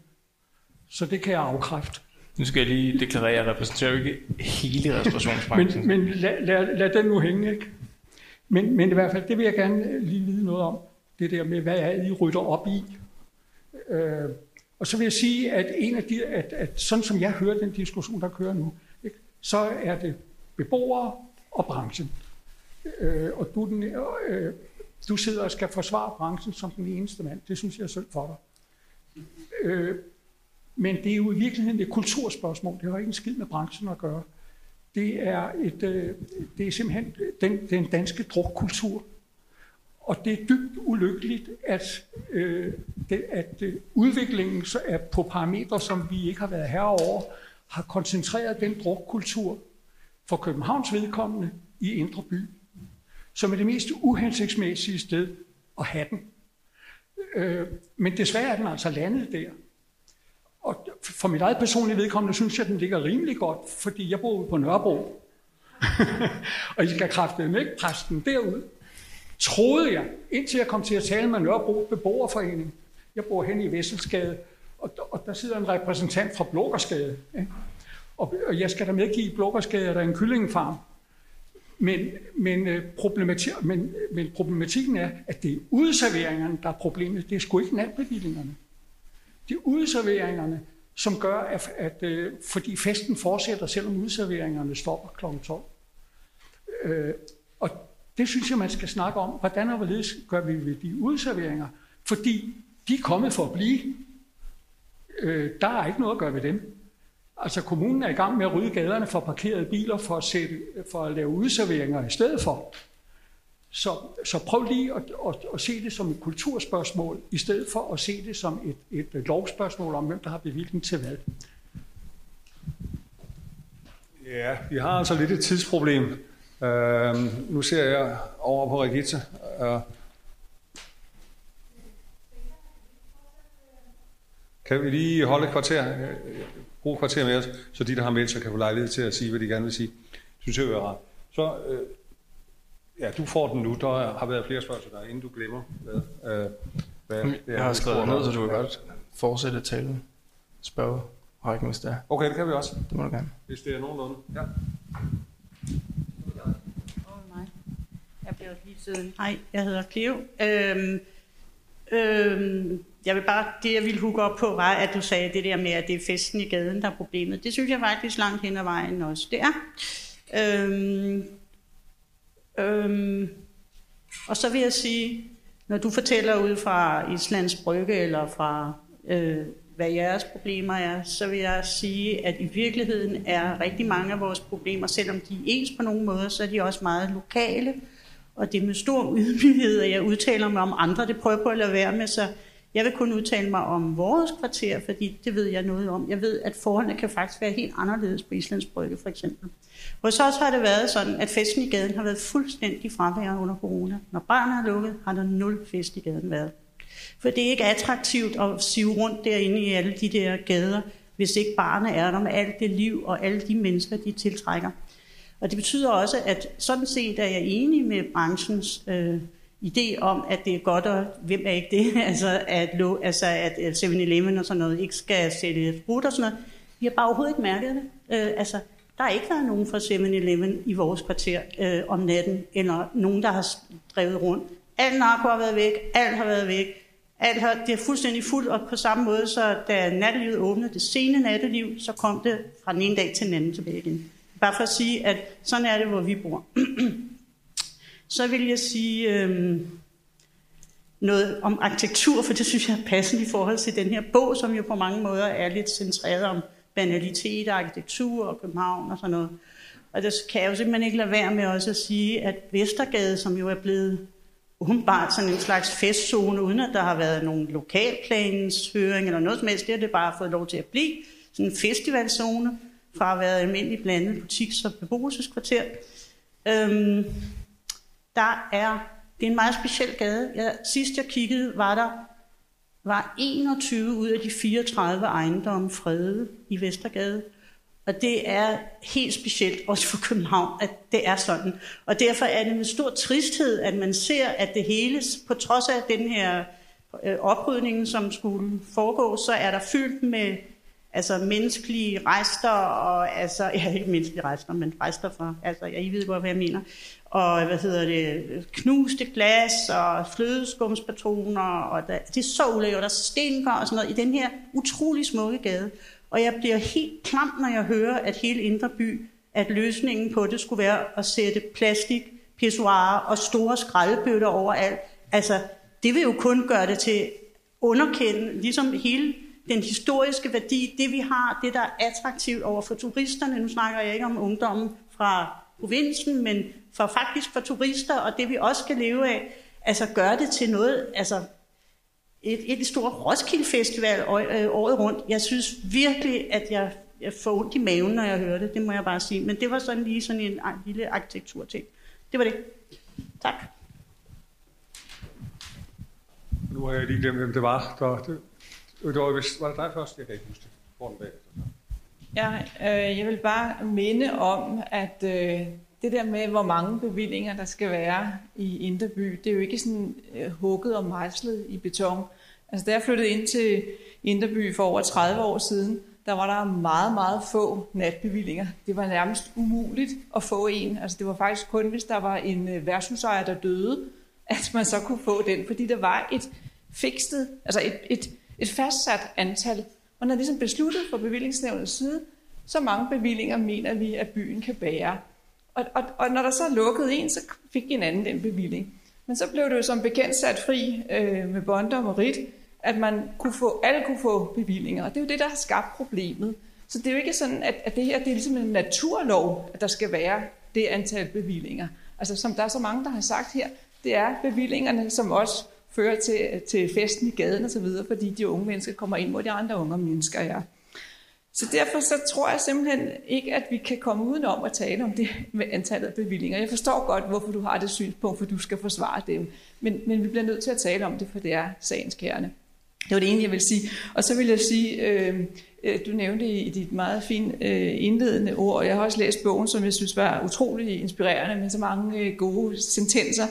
Så det kan jeg afkræfte. Nu skal jeg lige deklarere, at jeg repræsenterer ikke hele restaurationsbranchen. men men lad, lad, lad den nu hænge, ikke? Men, men i hvert fald, det vil jeg gerne lige vide noget om. Det der med, hvad er I rydder op i? Øh, og så vil jeg sige, at en af de, at, at sådan som jeg hører den diskussion, der kører nu, ikke, så er det beboere og branchen. Øh, og du, den, øh, du sidder og skal forsvare branchen som den eneste mand. Det synes jeg er synd for dig. Øh, men det er jo i virkeligheden et kulturspørgsmål. Det har ikke en skid med branchen at gøre. Det er, et, øh, det er simpelthen den, den danske drukkultur. Og det er dybt ulykkeligt, at, øh, det, at øh, udviklingen så er på parametre, som vi ikke har været herover, har koncentreret den drukkultur for Københavns vedkommende i Indre By, som er det mest uhensigtsmæssige sted at have den. Øh, men desværre er den altså landet der. Og for mit eget personlige vedkommende synes jeg, at den ligger rimelig godt, fordi jeg bor ude på Nørrebro. [LAUGHS] og I skal kræfte ikke presse den derud. Troede jeg, indtil jeg kom til at tale med Nørrebro Beboerforening. Jeg bor hen i Vesselsgade, og, og der sidder en repræsentant fra Blågårdsgade. Ikke? Og, og jeg skal da medgive, at Blågårdsgade er der en kyllingefarm. Men, men, øh, problemati men, men problematikken er, at det er udserveringerne, der er problemet. Det er sgu ikke natbevillingerne. Det er udserveringerne, som gør, at, at øh, fordi festen fortsætter, selvom udserveringerne stopper kl. 12. Øh, og det synes jeg, man skal snakke om. Hvordan og hvorledes gør vi ved de udserveringer? Fordi de er kommet for at blive. Øh, der er ikke noget at gøre ved dem. Altså kommunen er i gang med at rydde gaderne for parkerede biler for at, sætte, for at lave udserveringer i stedet for. Så, så prøv lige at, at, at se det som et kulturspørgsmål, i stedet for at se det som et, et lovspørgsmål om, hvem der har bevilling til hvad. Ja, vi har altså lidt et tidsproblem. Uh, nu ser jeg over på Regitze. Uh, kan vi lige holde et kvarter? bruge kvarter med os, så de, der har meldt sig, kan få lejlighed til at sige, hvad de gerne vil sige. Synes jeg er rart. Så, øh, ja, du får den nu. Der har været flere spørgsmål der, inden du glemmer, hvad, øh, hvad det er. Jeg har skrevet ned, så du kan godt fortsætte talen. Spørge rækken, hvis det er. Okay, det kan vi også. Det må du gerne. Hvis det er nogenlunde. Ja. Jeg Nej, siden. Hej, jeg hedder Cleo. Øhm, øhm, jeg vil bare, det jeg ville hugge op på, var, at du sagde det der med, at det er festen i gaden, der er problemet. Det synes jeg faktisk langt hen ad vejen også. Det er. Øhm, øhm, og så vil jeg sige, når du fortæller ud fra Islands Brygge, eller fra øh, hvad jeres problemer er, så vil jeg sige, at i virkeligheden er rigtig mange af vores problemer, selvom de er ens på nogle måder, så er de også meget lokale. Og det er med stor ydmyghed, at jeg udtaler mig om andre. Det prøver på at lade være med, så jeg vil kun udtale mig om vores kvarter, fordi det ved jeg noget om. Jeg ved, at forholdene kan faktisk være helt anderledes på Islands Brygge, for eksempel. Hos os har det været sådan, at festen i gaden har været fuldstændig fraværende under corona. Når barnet er lukket, har der nul fest i gaden været. For det er ikke attraktivt at sive rundt derinde i alle de der gader, hvis ikke barnet er der med alt det liv og alle de mennesker, de tiltrækker. Og det betyder også, at sådan set er jeg enig med branchens øh, idé om, at det er godt, og hvem er ikke det, [LAUGHS] altså at, altså at 7-Eleven og sådan noget ikke skal sælge sprut og sådan noget. Vi har bare overhovedet ikke mærket det. Øh, altså, der har ikke været nogen fra 7-Eleven i vores kvarter øh, om natten, eller nogen, der har drevet rundt. Alt narko har været væk, alt har været væk. Alt har, det er fuldstændig fuldt, og på samme måde, så da nattelivet åbnede, det sene natteliv, så kom det fra den ene dag til den anden tilbage igen. Bare for at sige, at sådan er det, hvor vi bor. [CLEARS THROAT] Så vil jeg sige øh, noget om arkitektur, for det synes jeg er passende i forhold til den her bog, som jo på mange måder er lidt centreret om banalitet, arkitektur og København og sådan noget. Og der kan jeg jo simpelthen ikke lade være med også at sige, at Vestergade, som jo er blevet åbenbart sådan en slags festzone, uden at der har været nogen lokalplanshøring eller noget som helst, det har det bare fået lov til at blive. Sådan en festivalzone fra at være almindelig blandet butiks- og beboelseskvarter. Øhm, der er, det er en meget speciel gade. Jeg, sidst jeg kiggede, var der var 21 ud af de 34 ejendomme fredet i Vestergade. Og det er helt specielt, også for København, at det er sådan. Og derfor er det med stor tristhed, at man ser, at det hele, på trods af den her øh, oprydningen, oprydning, som skulle foregå, så er der fyldt med altså menneskelige rester, og altså, [LAUGHS] ja, ikke menneskelige rester, men rester fra, altså, ja, I ved godt, hvad jeg mener, og hvad hedder det, knuste glas og flødeskumspatroner, og der, det er så ulækkert, der stinker og sådan noget i den her utrolig smukke gade. Og jeg bliver helt klam, når jeg hører, at hele Indre By, at løsningen på det skulle være at sætte plastik, pissoirer og store skraldebøtter overalt. Altså, det vil jo kun gøre det til underkende, ligesom hele den historiske værdi, det vi har, det der er attraktivt over for turisterne. Nu snakker jeg ikke om ungdommen fra provinsen, men for faktisk for turister, og det vi også skal leve af, Altså gøre det til noget, altså et, et stort Roskilde Festival året rundt. Jeg synes virkelig, at jeg, jeg får ondt i maven, når jeg hører det. Det må jeg bare sige. Men det var sådan lige sådan en, en lille arkitekturting. Det var det. Tak. Nu har jeg lige glemt, hvem det var. Der, det, det var, var det dig først? Jeg kan ikke huske det. Hvor den Ja, øh, jeg vil bare minde om, at øh, det der med, hvor mange bevillinger der skal være i Inderby, det er jo ikke sådan øh, hugget og mejslet i beton. Altså da jeg flyttede ind til Inderby for over 30 år siden, der var der meget, meget få natbevillinger. Det var nærmest umuligt at få en. Altså det var faktisk kun, hvis der var en øh, værtshusejer, der døde, at man så kunne få den, fordi der var et fikstet, altså et, et, et fastsat antal. Man har ligesom besluttet fra bevillingsnævnets side, så mange bevillinger mener vi, at byen kan bære. Og, og, og når der så lukkede en, så fik en anden den bevilling. Men så blev det jo som bekendt sat fri øh, med bonder og merit, at man kunne få, alle kunne få bevillinger. Og det er jo det, der har skabt problemet. Så det er jo ikke sådan, at, at det her det er ligesom en naturlov, at der skal være det antal bevillinger. Altså som der er så mange, der har sagt her, det er bevillingerne, som også fører til, til festen i gaden og så videre, fordi de unge mennesker kommer ind, hvor de andre unge mennesker er. Så derfor så tror jeg simpelthen ikke, at vi kan komme udenom at tale om det med antallet af bevillinger. Jeg forstår godt, hvorfor du har det synspunkt, for du skal forsvare dem. Men, men vi bliver nødt til at tale om det, for det er sagens kerne. Det var det ene, jeg vil sige. Og så vil jeg sige, øh, øh du nævnte i dit meget fine øh, indledende ord, og jeg har også læst bogen, som jeg synes var utrolig inspirerende, med så mange øh, gode sentenser.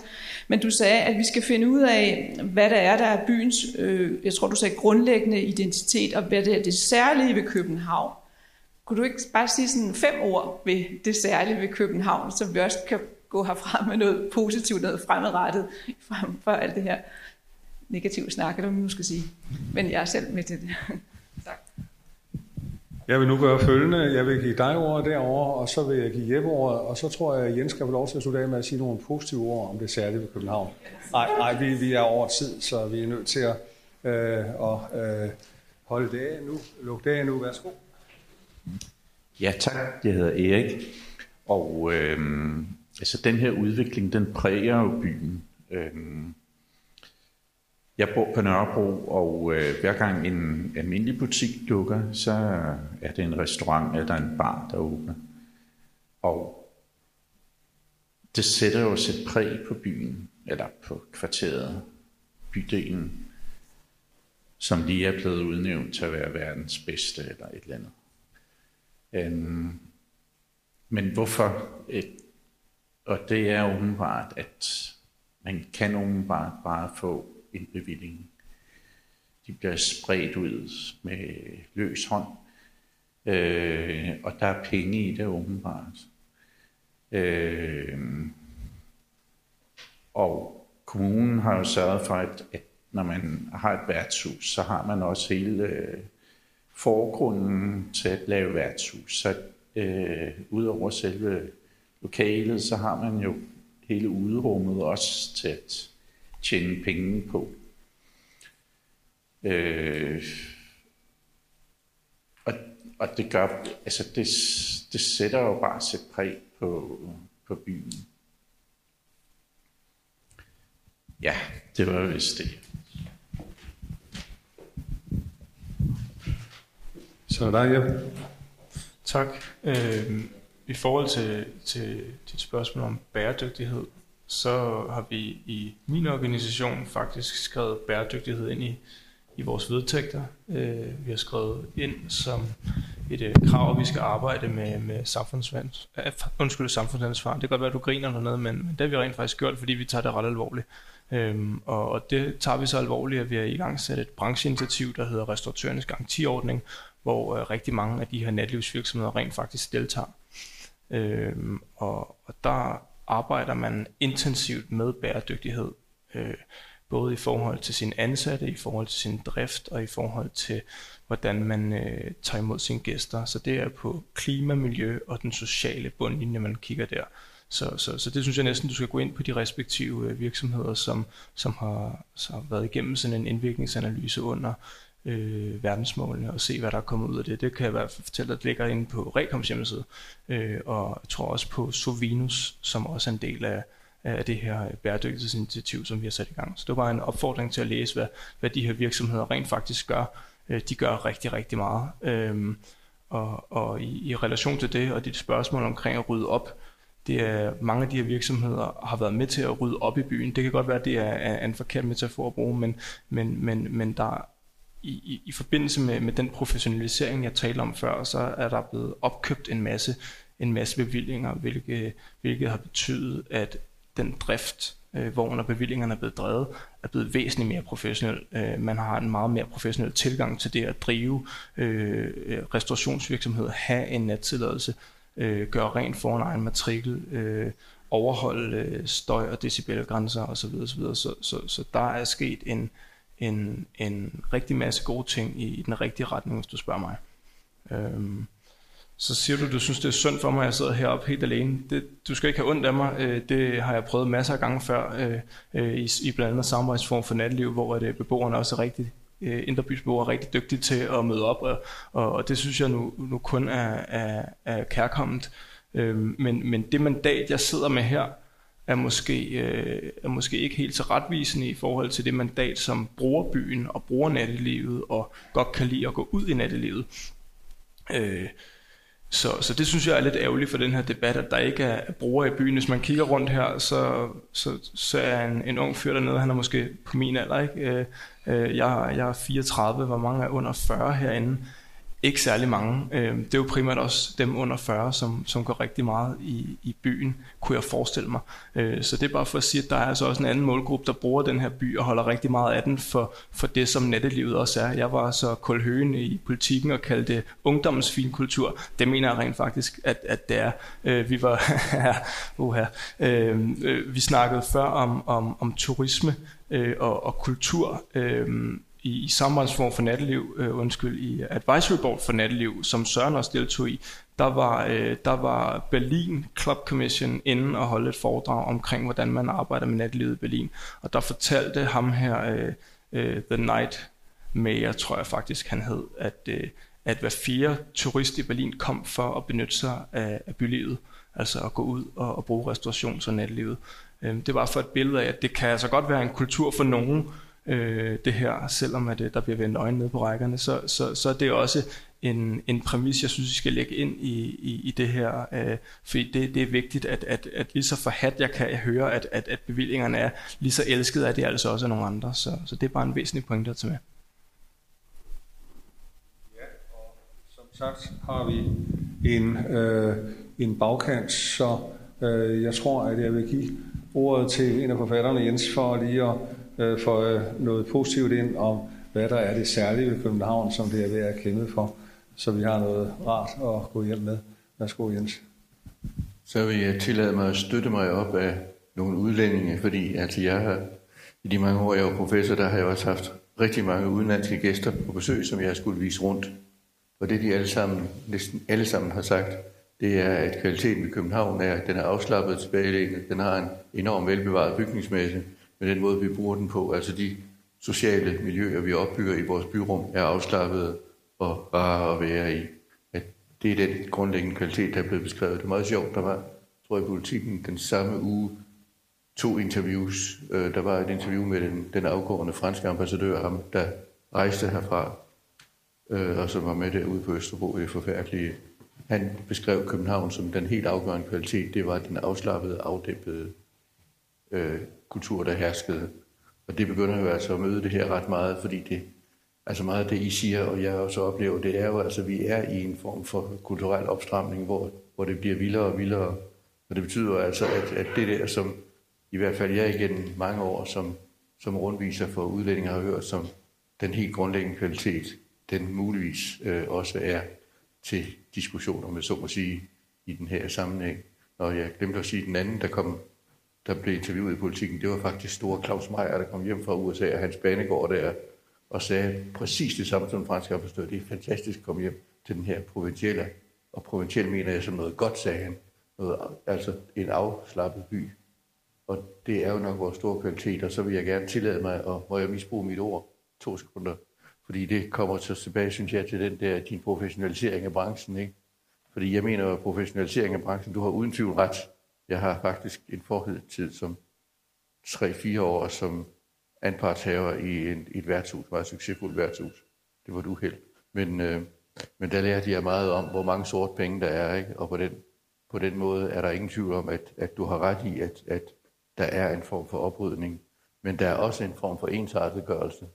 Men du sagde, at vi skal finde ud af, hvad der er, der er byens, øh, jeg tror du sagde, grundlæggende identitet, og hvad det er det særlige ved København. Kunne du ikke bare sige sådan fem ord ved det særlige ved København, så vi også kan gå herfra med noget positivt, noget fremadrettet, frem for alt det her negative snak, eller hvad man nu skal sige. Men jeg er selv med til det. [LAUGHS] tak. Jeg vil nu gøre følgende. Jeg vil give dig ordet derovre, og så vil jeg give Jeppe ordet, og så tror jeg, at Jens skal få lov til at slutte af med at sige nogle positive ord om det særlige ved København. Nej, nej vi, vi er over tid, så vi er nødt til at, øh, at øh, holde det af nu. Luk det af nu. Værsgo. Ja, tak. Jeg hedder Erik. Og øh, altså, den her udvikling, den præger jo byen. Øh, jeg bor på Nørrebro, og øh, hver gang en almindelig butik lukker, så er det en restaurant eller en bar, der åbner. Og det sætter jo sit præg på byen, eller på kvarteret, bydelen, som lige er blevet udnævnt til at være verdens bedste eller et eller andet. Øhm, men hvorfor? Et, og det er åbenbart, at man kan åbenbart bare få en bevilling. De bliver spredt ud med løs hånd, øh, og der er penge i det åbenbart. Øh, og kommunen har jo sørget for, at, at når man har et værtshus, så har man også hele øh, forgrunden til at lave værtshus. Så øh, udover selve lokalet, så har man jo hele uderummet også til at tjene penge på. Øh, og, og det gør, altså det, det sætter jo bare sit præg på, på byen. Ja, det var vist det. Så er der, ja. Tak. Øh, I forhold til, til dit spørgsmål om bæredygtighed, så har vi i min organisation faktisk skrevet bæredygtighed ind i, i vores vedtægter. Øh, vi har skrevet ind som et øh, krav, at vi skal arbejde med, med samfundsansvar. Øh, undskyld, samfundsansvar. Det kan godt være, at du griner eller noget, men, men det har vi rent faktisk gjort, fordi vi tager det ret alvorligt. Øhm, og, og det tager vi så alvorligt, at vi har i gang sat et brancheinitiativ, der hedder Restauratørernes Garantiordning, hvor øh, rigtig mange af de her natlivsvirksomheder rent faktisk deltager. Øhm, og, og der arbejder man intensivt med bæredygtighed, øh, både i forhold til sine ansatte, i forhold til sin drift og i forhold til, hvordan man øh, tager imod sine gæster. Så det er på klima, miljø og den sociale bundlinje, man kigger der. Så, så, så det synes jeg næsten, du skal gå ind på de respektive øh, virksomheder, som, som har, som har været igennem sådan en indvirkningsanalyse under øh, verdensmålene og se, hvad der er kommet ud af det. Det kan jeg i hvert fald fortælle, at det ligger inde på Rekoms hjemmeside, øh, og jeg tror også på Sovinus, som også er en del af, af det her bæredygtighedsinitiativ, som vi har sat i gang. Så det var bare en opfordring til at læse, hvad, hvad de her virksomheder rent faktisk gør. Øh, de gør rigtig, rigtig meget. Øh, og, og i, i relation til det, og dit spørgsmål omkring at rydde op, det er, mange af de her virksomheder har været med til at rydde op i byen. Det kan godt være, at det er, er en forkert metafor at bruge, men, men, men, men der i, i, i forbindelse med, med den professionalisering, jeg talte om før, så er der blevet opkøbt en masse, en masse bevillinger, hvilket, hvilket har betydet, at den drift, øh, hvor når bevillingerne er blevet drevet, er blevet væsentligt mere professionel. Øh, man har en meget mere professionel tilgang til det at drive øh, øh, restaurationsvirksomhed, have en nattilladelse, øh, gøre rent foran egen matrikel, øh, overholde øh, støj- og decibelgrænser osv. osv. Så, så, så der er sket en, en, en rigtig masse gode ting i, i den rigtige retning, hvis du spørger mig. Øhm, så siger du, du synes, det er synd for mig, at jeg sidder heroppe helt alene. Det, du skal ikke have ondt af mig. Øh, det har jeg prøvet masser af gange før, øh, øh i, i blandt andet samarbejdsform for natteliv, hvor det, øh, beboerne også er rigtig øh, Indrebysbeboere er rigtig dygtige til at møde op, og, og, og det synes jeg nu, nu kun er, er, er kærkommet. Øh, men, men det mandat, jeg sidder med her, er måske, øh, er måske ikke helt så retvisende i forhold til det mandat, som bruger byen og bruger nattelivet og godt kan lide at gå ud i nattelivet. Øh, så, så det synes jeg er lidt ærgerligt for den her debat, at der ikke er brugere i byen. Hvis man kigger rundt her, så, så, så er en, en ung fyr dernede, han er måske på min alder, ikke? Øh, øh jeg, jeg er 34, hvor mange er under 40 herinde ikke særlig mange. Øh, det er jo primært også dem under 40, som, som går rigtig meget i, i byen, kunne jeg forestille mig. Øh, så det er bare for at sige, at der er altså også en anden målgruppe, der bruger den her by og holder rigtig meget af den for, for det, som nattelivet også er. Jeg var så kulhøen i politikken og kaldte det ungdommens finkultur. Det mener jeg rent faktisk, at, at det er. Øh, vi var [LAUGHS] uha, øh, øh, vi snakkede før om, om, om turisme øh, og, og kultur i, i samarbejdsform for natteliv, øh, undskyld, i Advisory Board for natteliv, som Søren også deltog i, der var, øh, der var Berlin Club Commission inden og holde et foredrag omkring, hvordan man arbejder med nattelivet i Berlin. Og der fortalte ham her, øh, øh, The Night Mayor, tror jeg faktisk han hed, at, øh, at hver fire turist i Berlin kom for at benytte sig af, af bylivet, altså at gå ud og, og bruge restaurations- og nattelivet. Øh, det var for et billede af, at det kan altså godt være en kultur for nogen, øh, det her, selvom at, øh, der bliver vendt øjne ned på rækkerne, så, så, så er det også en, en præmis, jeg synes, vi skal lægge ind i, i, i det her, øh, fordi det, det er vigtigt, at, at, at lige så forhat jeg kan høre, at, at, at bevillingerne er lige så elskede, at det altså også er nogle andre, så, så det er bare en væsentlig pointe at tage med. Ja, og som sagt har vi en, øh, en bagkant, så øh, jeg tror, at jeg vil give ordet til en af forfatterne, Jens, for lige at øh, få øh, noget positivt ind om, hvad der er det særlige ved København, som det er ved at kæmpe for, så vi har noget rart at gå hjem med. Værsgo, Jens. Så vil jeg tillade mig at støtte mig op af nogle udlændinge, fordi altså jeg har, i de mange år, jeg var professor, der har jeg også haft rigtig mange udenlandske gæster på besøg, som jeg skulle vise rundt. Og det de alle sammen, næsten alle sammen har sagt, det er, at kvaliteten i København er, at den er afslappet tilbagelæggende, den har en enorm velbevaret bygningsmasse, med den måde, vi bruger den på. Altså de sociale miljøer, vi opbygger i vores byrum, er afslappede og rare at være i. At det er den grundlæggende kvalitet, der er blevet beskrevet. Det er meget sjovt. Der var, tror jeg, i politikken den samme uge to interviews. Øh, der var et interview med den, den afgående franske ambassadør, ham, der rejste herfra, øh, og som var med derude på Østerbro i forfærdelige. Han beskrev København som den helt afgørende kvalitet. Det var den afslappede, afdæmpede øh, kultur, der herskede. Og det begynder jo altså at møde det her ret meget, fordi det, altså meget af det, I siger, og jeg også oplever, det er jo altså, vi er i en form for kulturel opstramning, hvor, hvor det bliver vildere og vildere. Og det betyder altså, at, at det der, som i hvert fald jeg igen mange år som, som rundviser for udlændinge har hørt som den helt grundlæggende kvalitet, den muligvis øh, også er til diskussioner med så må sige i den her sammenhæng. Og jeg glemte at sige den anden, der kom der blev interviewet i politikken, det var faktisk store Claus Meier, der kom hjem fra USA, og hans banegård der, og sagde præcis det samme som fransk ambassadør. Det er fantastisk at komme hjem til den her provincielle, og provinciel mener jeg som noget godt, sagde han. Noget, altså en afslappet by. Og det er jo nok vores store kvalitet, og så vil jeg gerne tillade mig, og må jeg misbruge mit ord to sekunder, fordi det kommer så tilbage, synes jeg, til den der, din professionalisering af branchen, ikke? Fordi jeg mener, at professionalisering af branchen, du har uden tvivl ret, jeg har faktisk en forhedtid som 3-4 år som anpartshaver i, en, i et værtshus, meget succesfuldt værtshus. Det var et uheld. Men, øh, men der lærte jeg meget om, hvor mange sorte penge der er, ikke? og på den, på den måde er der ingen tvivl om, at, at du har ret i, at, at der er en form for oprydning, men der er også en form for ensartetgørelse.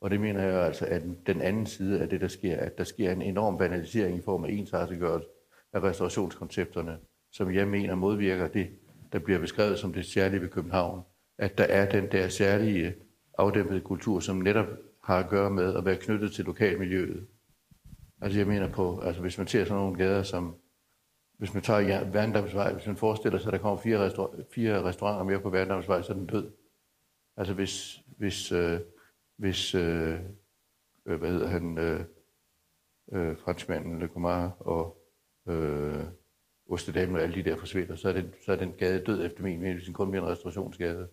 Og det mener jeg altså, at den anden side af det, der sker, at der sker en enorm banalisering i form af ensartetgørelse af restaurationskoncepterne, som jeg mener modvirker det, der bliver beskrevet som det særlige ved København. At der er den der særlige afdæmpede kultur, som netop har at gøre med at være knyttet til lokalmiljøet. Altså jeg mener på, altså hvis man ser sådan nogle gader som, hvis man tager ja, Værendamsvej, hvis man forestiller sig, at der kommer fire, restaur- fire restauranter mere på Værendamsvej, så er den død. Altså hvis, hvis, øh, hvis øh, øh hvad hedder han, øh, øh, franskmanden Le Comar og øh, Ostedamen og alle de der forsvinder, så er, den, så er den gade død efter min mening, hvis den kun bliver en restaurationsgade.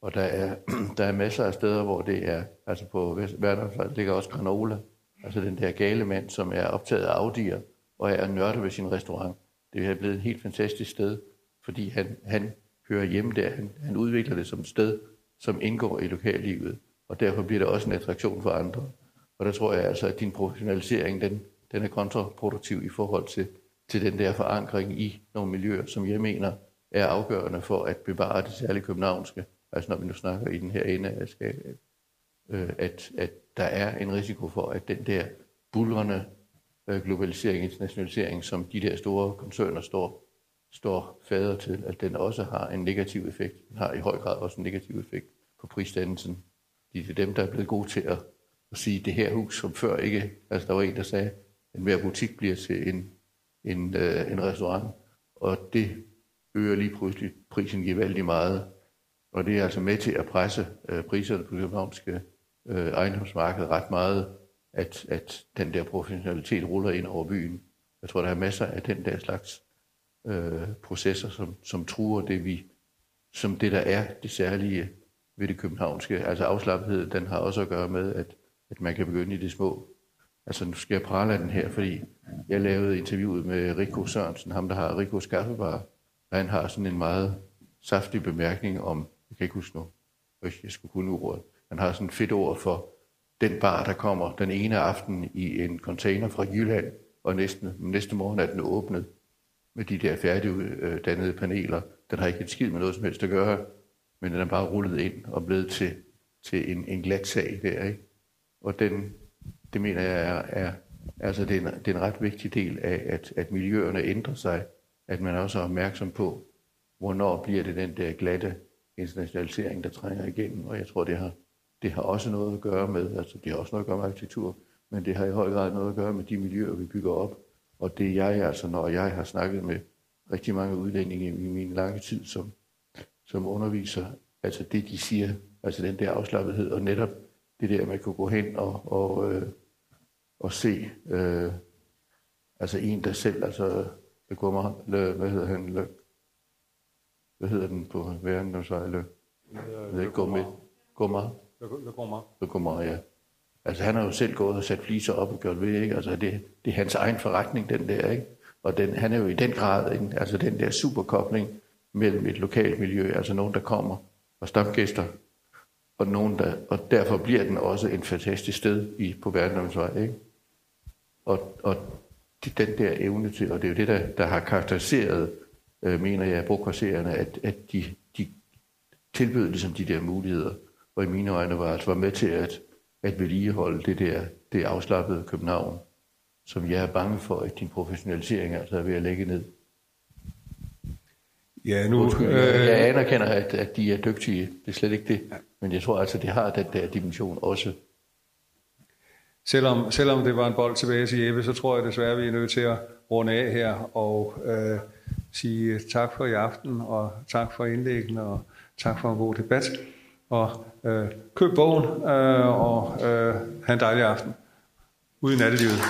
Og der er, [CLEARS THROAT] der er masser af steder, hvor det er, altså på Værendamsvej ligger også Granola, altså den der gale mand, som er optaget af Audi'er og er nørdet ved sin restaurant. Det er blevet et helt fantastisk sted, fordi han, han hører hjemme der. Han, han udvikler det som et sted, som indgår i lokallivet, og derfor bliver det også en attraktion for andre. Og der tror jeg altså, at din professionalisering, den, den er kontraproduktiv i forhold til, til den der forankring i nogle miljøer, som jeg mener er afgørende for at bevare det særlige københavnske. Altså når vi nu snakker i den her ende af skabet, øh, at, at der er en risiko for, at den der bulrende øh, globalisering, internationalisering, som de der store koncerner står, står fader til, at den også har en negativ effekt. Den har i høj grad også en negativ effekt på prisdannelsen. De er dem, der er blevet gode til at, at sige, det her hus, som før ikke, altså der var en, der sagde, en hver butik bliver til en, en, øh, en restaurant, og det øger lige pludselig prisen gevaldigt meget. Og det er altså med til at presse øh, priserne på det københavnske øh, ejendomsmarked ret meget, at, at den der professionalitet ruller ind over byen. Jeg tror, der er masser af den der slags øh, processer, som, som truer det, vi, som det, der er det særlige ved det københavnske. Altså afslappethed, den har også at gøre med, at, at man kan begynde i det små. Altså nu skal jeg prale af den her, fordi jeg lavede interviewet med Rico Sørensen, ham der har Rico Skaffebar, og han har sådan en meget saftig bemærkning om, jeg kan ikke huske nu, jeg skulle kunne ordet, han har sådan et fedt ord for den bar, der kommer den ene aften i en container fra Jylland, og næste, næste morgen er den åbnet med de der færdigdannede paneler. Den har ikke et skid med noget som helst at gøre, men den er bare rullet ind og blevet til, til en, en glat sag der. Ikke? Og den, det mener jeg er, er altså det er, en, det er en ret vigtig del af, at, at miljøerne ændrer sig, at man også er opmærksom på, hvornår bliver det den der glatte internationalisering, der trænger igennem, og jeg tror, det har det har også noget at gøre med, altså det har også noget at gøre med arkitektur, men det har i høj grad noget at gøre med de miljøer, vi bygger op. Og det jeg altså, når jeg har snakket med rigtig mange udlændinge i min lange tid som, som underviser, altså det de siger, altså den der afslappethed, og netop det der, man kan gå hen og, og, øh, og se, øh, altså en, der selv, altså, det går mig, hvad hedder han, lø, hvad hedder den på verden, der så, ved ikke, gå med, gå meget. Le Gourmand. Le Gourmand, ja. Altså han har jo selv gået og sat fliser op og gjort ved, ikke? Altså det, det er hans egen forretning, den der, ikke? Og den, han er jo i den grad, en, altså den der superkobling mellem et lokalt miljø, altså nogen, der kommer og stamgæster, og, nogen, der, og derfor bliver den også en fantastisk sted i, på Verdensvej, ikke? Og, og det, den der evne til, og det er jo det, der, der har karakteriseret, øh, mener jeg, brugkvarsererne, at, at de, de tilbød ligesom de der muligheder og i mine øjne var, altså var med til at, at vedligeholde det der det afslappede København, som jeg er bange for, at din professionalisering altså er ved at lægge ned. Ja, nu... Undskyld, øh, jeg anerkender, at, at de er dygtige. Det er slet ikke det. Ja. Men jeg tror altså, det har den der dimension også. Selvom, selvom det var en bold tilbage til Jeppe, så tror jeg desværre, vi er nødt til at runde af her og øh, sige tak for i aften, og tak for indlæggene, og tak for en god debat og øh, køb bogen øh, og øh, have en dejlig aften ude i nattelivet.